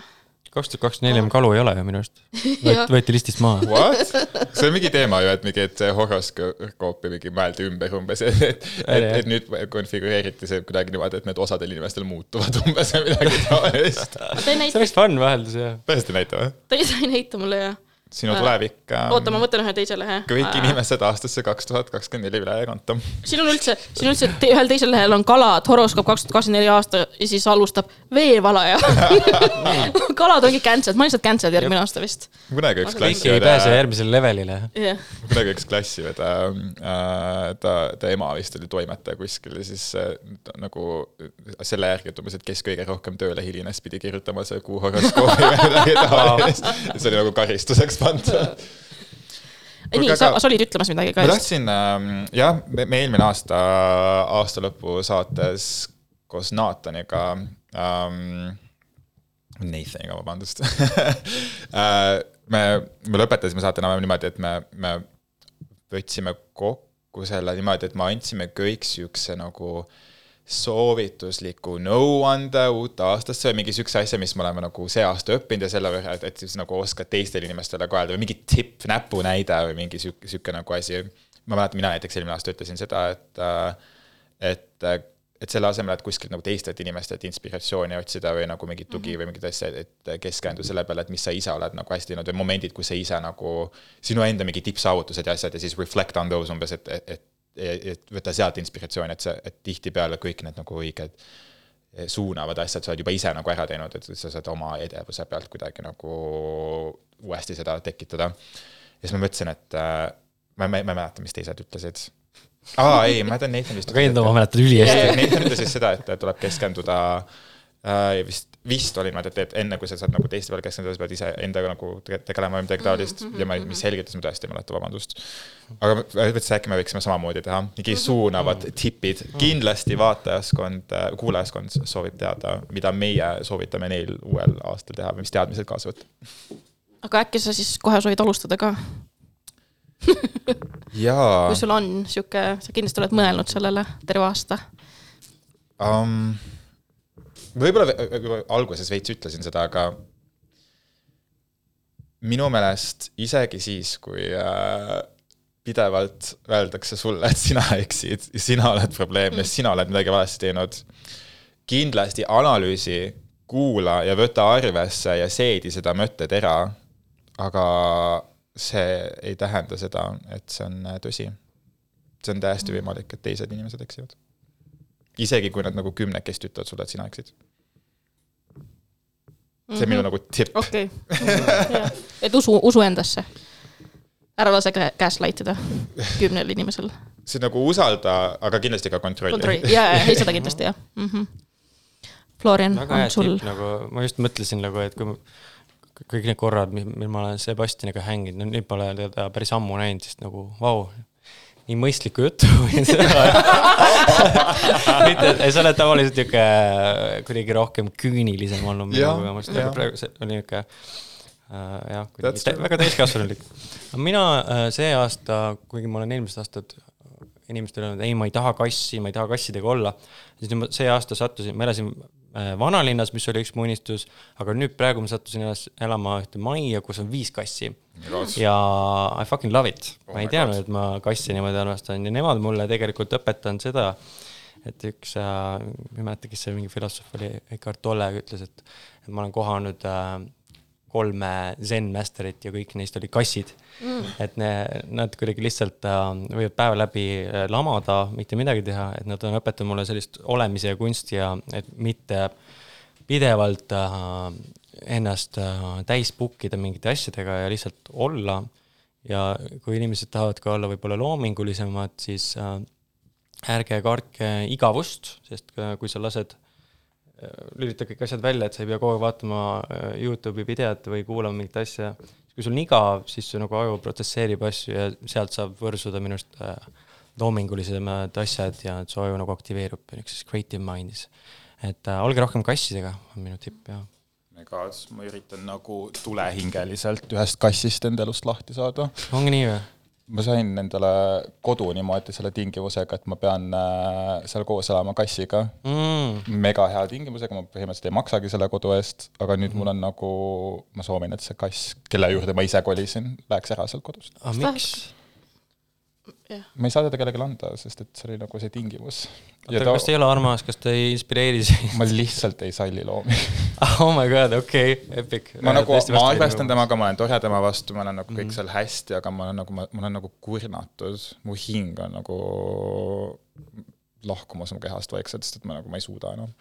Kaks tuhat kakskümmend neli kalu ei ole ju minu arust. Jah. võeti listist maha. What? see on mingi teema ju, et mingi, et see horoskoopi mingi mõeldi ümber umbes, et, et, et, et nüüd konfigureeriti see kuidagi niimoodi, et need osadel inimestel muutuvad umbes või midagi taolist. ta ei see oleks fun vaheldus jah. tõesti näita või? ei, ta ei näita mulle jah. Sinu tulevik äh, oota, ma võtan ühe teise lehe. kõik inimesed aastasse kaks tuhat kakskümmend neli üle ei kanta. siin on üldse, siin on üldse te, ühel teisel lehel on kalad, horoskoop kaks tuhat kakskümmend neli aasta ja siis alustab veevalaja. kalad ongi cancelled, ma lihtsalt cancelled järgmine aasta vist. kunagi üks kõik ei pääse klassiõde, järgmisele levelile. jah, kunagi üks klassiõde äh,, ta, ta ema vist oli toimetaja kuskil ja siis äh, ta, nagu selle järgi, et umbes, et kes kõige rohkem tööle hilines, pidi kirjutama see kuu midagi taolist. see oli nagu karistuseks pandud. nii, aga- sa, sa olid ütlemas midagi ka ma tahtsin ähm,, jah, me, eelmine aasta, aastalõpu saates koos Nathaniga ähm,, Nathaniga, vabandust äh, me, me lõpetasime saate enam-vähem niimoodi, et me, me võtsime kokku selle niimoodi, et me andsime kõik siukse nagu soovitusliku nõuande uut aastasse või mingi siukse asja, mis me oleme nagu see aasta õppinud ja selle võrra, et, et siis nagu oskad teistele inimestele ka öelda või mingi tipp, näpunäide või mingi sihuke, sihuke nagu asi. ma mäletan, mina näiteks eelmine aasta ütlesin seda, et, et, et selle asemel, et kuskilt nagu teistelt inimestelt inspiratsiooni otsida või nagu mingit tugi või mingit asja, et keskendu selle peale, et mis sa ise oled nagu hästi teinud või momendid, kus sa ise nagu, sinu enda mingi tippsaavutused ja asjad ja siis reflect on those umbes, et, et, et et võtta sealt inspiratsiooni, et see, et tihtipeale kõik need nagu õiged suunavad asjad sa oled juba ise nagu ära teinud, et sa saad oma edevuse pealt kuidagi nagu uuesti seda tekitada. ja siis ma mõtlesin, et äh, ma, ma, ma ei mäleta, mis teised ütlesid. aa, ei, ma mäletan Nathan vist. aga enda ma mäletan ülihästi. Nathan ütles siis seda, et tuleb keskenduda äh, vist, vist oli niimoodi, et, et enne kui sa saad nagu teiste peale keskenduda, sa pead ise endaga nagu tege- tegelema või midagi taolist ja ma, mis selgitas, ma tõesti ei mäleta, vabandust. aga mõtlesin, äkki me võiksime samamoodi teha, mingi suunavad tipid, kindlasti vaatajaskond, kuulajaskond soovib teada, mida meie soovitame neil uuel aastal teha või mis teadmised kaasa võtta. aga äkki sa siis kohe soovid alustada ka, jaa kui sul on sihuke, sa kindlasti oled mõelnud sellele terve aasta. um,. Võib-olla võib alguses veits ütlesin seda, aga minu meelest isegi siis, kui äh, pidevalt öeldakse sulle, et sina eksid sina oled probleem ja sina oled midagi valesti teinud, kindlasti analüüsi, kuula ja võta arvesse ja seedi seda mõttetera, aga see ei tähenda seda, et see on äh, tõsi. see on täiesti võimalik, et teised inimesed eksivad isegi kui nad nagu kümnekesti ütlevad sulle, et sina eksid. see on minu nagu tipp. okei, et usu, usu endasse. ära lase kä- gaslight ida kümnel inimesel. see nagu usalda, aga kindlasti ka kontrolli, kontrolli, ja, ja, ei seda kindlasti jah mm. -hmm. Florian, on sul nagu, ma just mõtlesin nagu, et kui kõik need korrad, mil ma olen Sebastianiga hänginud, no nüüd pole teda päris ammu näinud, siis nagu vau, nii mõistlikku juttu mitte, sa oled tavaliselt niuke kuidagi rohkem küünilisem olnud minu kogemust, aga praegu see oli niuke äh, jah, kuidagi true. väga täiskasvanulik. mina äh, see aasta, kuigi ma olen eelmised aastad inimestele öelnud, ei, ma ei taha kassi, ma ei taha kassidega olla, siis nüüd ma see aasta sattusin, ma elasin äh, vanalinnas, mis oli üks mu unistus, aga nüüd praegu ma sattusin elas, elama ühte majja, kus on viis kassi. Ja I fucking love it, ma ei teadnud, et ma kassi niimoodi armastan ja nemad mulle tegelikult õpetanud seda, et üks äh,, ma ei mäleta, kes see mingi filosoof oli, Eckhart Tolle ütles, et, et ma olen kohanud äh, kolme zen-masterit ja kõik neist olid kassid mm.. et ne, nad kuidagi lihtsalt äh, võivad päeva läbi äh, lamada, mitte midagi teha, et nad on õpetanud mulle sellist olemise ja kunsti ja et mitte pidevalt äh, ennast äh, täis book ida mingite asjadega ja lihtsalt olla. ja kui inimesed tahavad ka olla võib-olla loomingulisemad, siis äh, ärge kartke igavust, sest äh, kui sa lased lülita kõik asjad välja, et sa ei pea kogu aeg vaatama Youtube'i videot või kuulama mingit asja. kui sul on igav, siis su nagu aju protsesseerib asju ja sealt saab võrsuda minu arust loomingulisemad asjad ja su aju nagu aktiveerub niisuguses creative mind'is. et äh, olge rohkem kassidega, on minu tipp ja ega ma üritan nagu tulehingeliselt ühest kassist enda elust lahti saada. ongi nii või? ma sain endale kodu niimoodi selle tingimusega, et ma pean äh, seal koos elama kassiga Mm, mega hea tingimusega, ma põhimõtteliselt ei maksagi selle kodu eest, aga nüüd mul on nagu, ma soovin, et see kass, kelle juurde ma ise kolisin, läheks ära sealt kodust. aga miks? Ma ei saa teda kellelegi anda, sest et see oli nagu see tingimus. ja oota, kas ta ei ole armas, kas ta ei inspireeri sind? ma lihtsalt ei salli loomi. oh my god, okei okay,, epic. ma nagu, ma arvestan. temaga, ma olen tore tema vastu, ma olen nagu kõik seal hästi, aga ma olen nagu, ma olen nagu kurnatud, mu hing on nagu lahkumas mu kehast vaikselt, sest et ma nagu, ma ei suuda enam.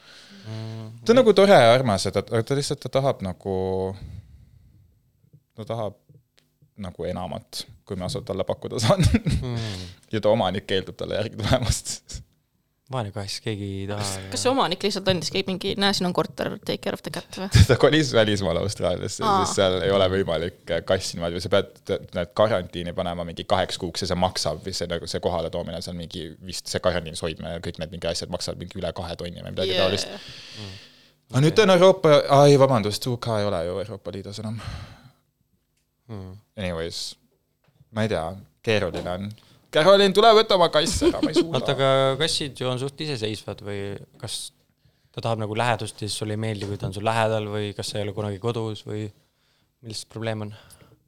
ta on nagu tore ja armas ja ta, ta lihtsalt, ta tahab nagu, ta tahab nagu enamat, kui ma talle pakkuda saan. ja ta omanik keeldub talle järgi tulemast. vaene kass, keegi ei taha. kas see omanik lihtsalt andiski mingi, näe, siin on korter, take care of the cat või? ta kolis välismaale Austraaliasse siis seal ei ole võimalik kassi niimoodi, sa pead need karantiini panema mingi kaheks kuuks ja see maksab, see nagu see kohaletoomine, on mingi vist see karantiinis hoidmine ja kõik need mingi asjad maksavad mingi üle kahe tonni või midagi Yeah. taolist. aga nüüd ta on Euroopa, ai vabandust, UK ei ole ju Euroopa Liidus enam. Anyways, ma ei tea, keeruline on. Carolin, tule võta oma kass ära, ma ei oota, suuda. aga kassid ju on suht iseseisvad või kas ta tahab nagu lähedust ja siis sulle ei meeldi, kui ta on sul lähedal või kas sa ei ole kunagi kodus või milles probleem on?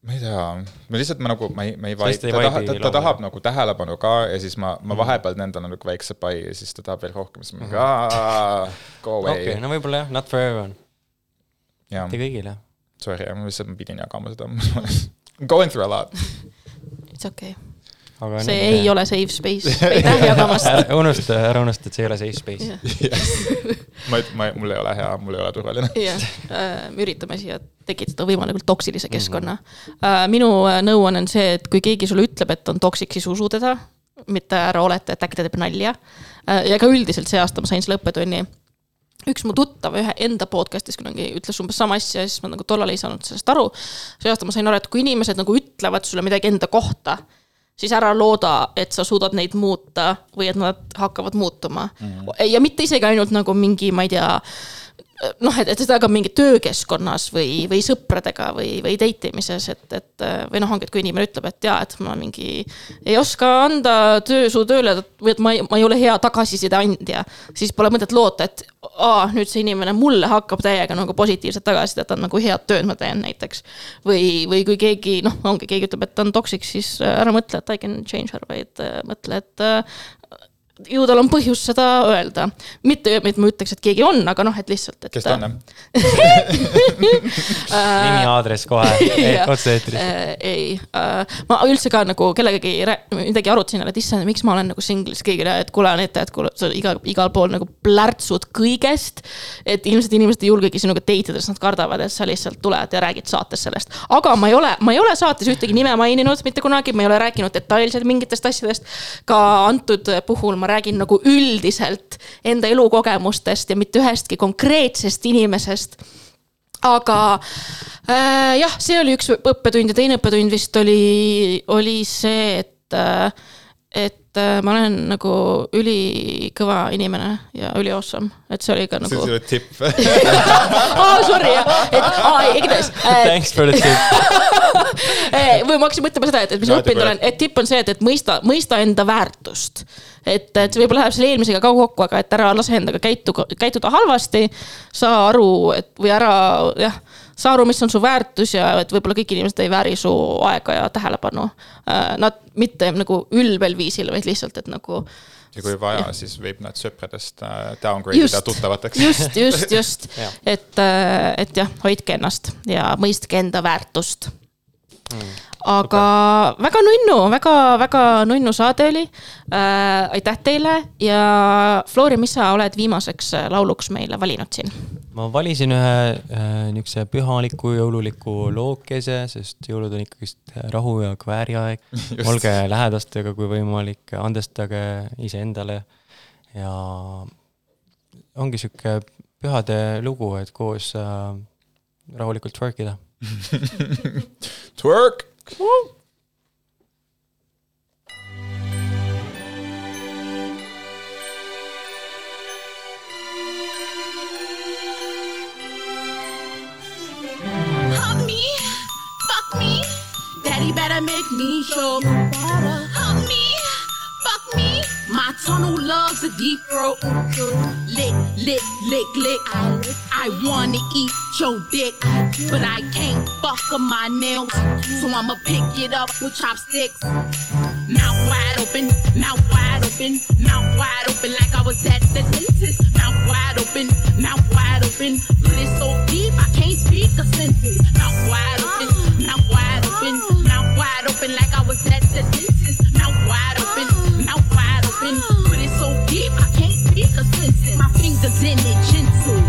ma ei tea, ma lihtsalt ma nagu, ma ei, ma ei vaid, ta ta, ta loomulikult. tahab nagu tähelepanu ka ja siis ma, ma vahepeal teen talle nagu väikse pai ja siis ta tahab veel rohkem, siis ma mingi aa, go away okei, no võib-olla jah, not for everyone, mitte, kõigile. sorry, ma lihtsalt ma pidin jagama seda. Going through a lot. It's okay. aga see ei. ole safe space, aitäh jagamast. ära unusta, ära unusta, et see ei ole safe space. ma, ma, mul ei ole hea, mul ei ole turvaline. jah, me üritame siia tekitada võimalikult toksilise keskkonna. minu äh, nõuanne on see, et kui keegi sulle ütleb, et on toksik, siis usu teda, mitte ära oleta, et äkki ta teeb nalja. ja ka üldiselt see aasta ma sain selle õppetunni üks mu tuttav ühe enda podcast'is kunagi ütles umbes sama asja ja siis ma nagu tollal ei saanud sellest aru. see aasta ma sain aru, et kui inimesed nagu ütlevad sulle midagi enda kohta, siis ära looda, et sa suudad neid muuta või et nad hakkavad muutuma mm. -hmm. ja mitte isegi ainult nagu mingi, ma ei tea, noh, et, et seda ka mingi töökeskkonnas või, või sõpradega või, või date imises, et, et või noh, ongi, et kui inimene ütleb, et jaa, et ma mingi ei oska anda töö su tööle või et ma ei, ma ei ole hea tagasiside andja, siis pole mõtet loota, et aa, nüüd see inimene mulle hakkab täiega nagu positiivset tagasisidet andma, kui head tööd ma teen näiteks. või, või kui keegi noh, ongi, keegi ütleb, et ta on toksik, siis ära mõtle, et I can change her, vaid äh, mõtle, et äh, ju tal on põhjust seda öelda. mitte, et ma ütleks, et keegi on, aga noh, et lihtsalt, et. kes ta on? nimi, aadress kohe, otse-eetris. Äh, ei äh,, ma üldse ka nagu kellegagi midagi arutasin, et issand, miks ma olen nagu keegi üle, et kuule, Anett, et kuule, sa igal, igal pool nagu plärtsud kõigest. et ilmselt inimesed ei julgegi sinuga date ida, sest nad kardavad, et sa lihtsalt tuled ja räägid saates sellest. aga ma ei ole, ma ei ole saates ühtegi nime maininud mitte kunagi, ma ei ole rääkinud detailselt mingitest asjadest. ka antud puhul ma räägin nagu üldiselt enda elukogemustest ja mitte ühestki konkreetsest inimesest aga äh, jah, see oli üks õppetund ja teine õppetund vist oli, oli see, et äh,, et äh, ma olen nagu ülikõva inimene ja üli awesome, et see oli ka see nagu on. sinu tipp. aa, sorry et aa, igatahes äh, Thanks for the tip. või ma hakkasin mõtlema seda, et, et mis ma õppinud olen, et tipp on see, et, et mõista, mõista enda väärtust. et, et see võib-olla läheb selle eelmisega ka kokku, aga et ära lase endaga käitu, käituda halvasti. saa aru, et või ära jah, saa aru, mis on su väärtus ja et võib-olla kõik inimesed ei vääri su aega ja tähelepanu. Nad mitte nagu ülbel viisil, vaid lihtsalt, et nagu ja kui vaja, siis võib nad sõpradest äh, downgrade ida tuttavateks. just, just, just et, et jah, hoidke ennast ja mõistke enda väärtust Mm. Aga väga nunnu, väga-väga nunnu saade oli äh,. aitäh teile ja Flori, mis sa oled viimaseks äh, lauluks meile valinud siin? ma valisin ühe äh, niisuguse pühaliku jõululiku lookese, sest jõulud on ikkagist rahu ja kvääri aeg. olge lähedastega, kui võimalik, andestage iseendale ja ongi sihuke pühade lugu, et koos äh, rahulikult work ida. Twerk. Hump me, fuck me. Daddy better make me show better. Hump me, fuck me. My tunnel loves a deep throat. Lick, lick, lick, lick. I wanna eat your dick, but I can't fuck up my nails. So I'ma pick it up with chopsticks. Mouth wide open, mouth wide open, mouth wide open like I was at the dentist. Mouth wide open, mouth wide open. Put it so deep I can't speak a sentence. Mouth wide open, mouth wide open, mouth wide open like I was at the dentist. Mouth wide open, mouth open. Put it so deep I can't speak a sentence. My fingers in it gentle.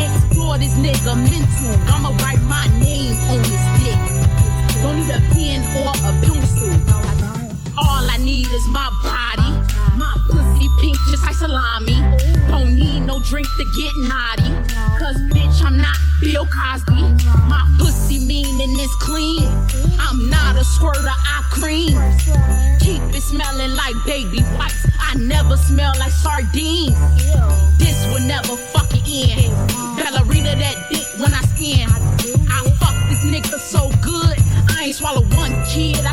Explore this nigga mental. I'ma write my name on his dick. Don't need a pen or a pencil. Need is my body. My pussy pink just like salami. Don't need no drink to get naughty. Cause bitch, I'm not Bill Cosby. My pussy mean and it's clean. I'm not a squirter, I cream. Keep it smelling like baby wipes. I never smell like sardines. This will never fucking end. Ballerina that dick when I skin. I fuck this nigga so good. I ain't swallow one kid. I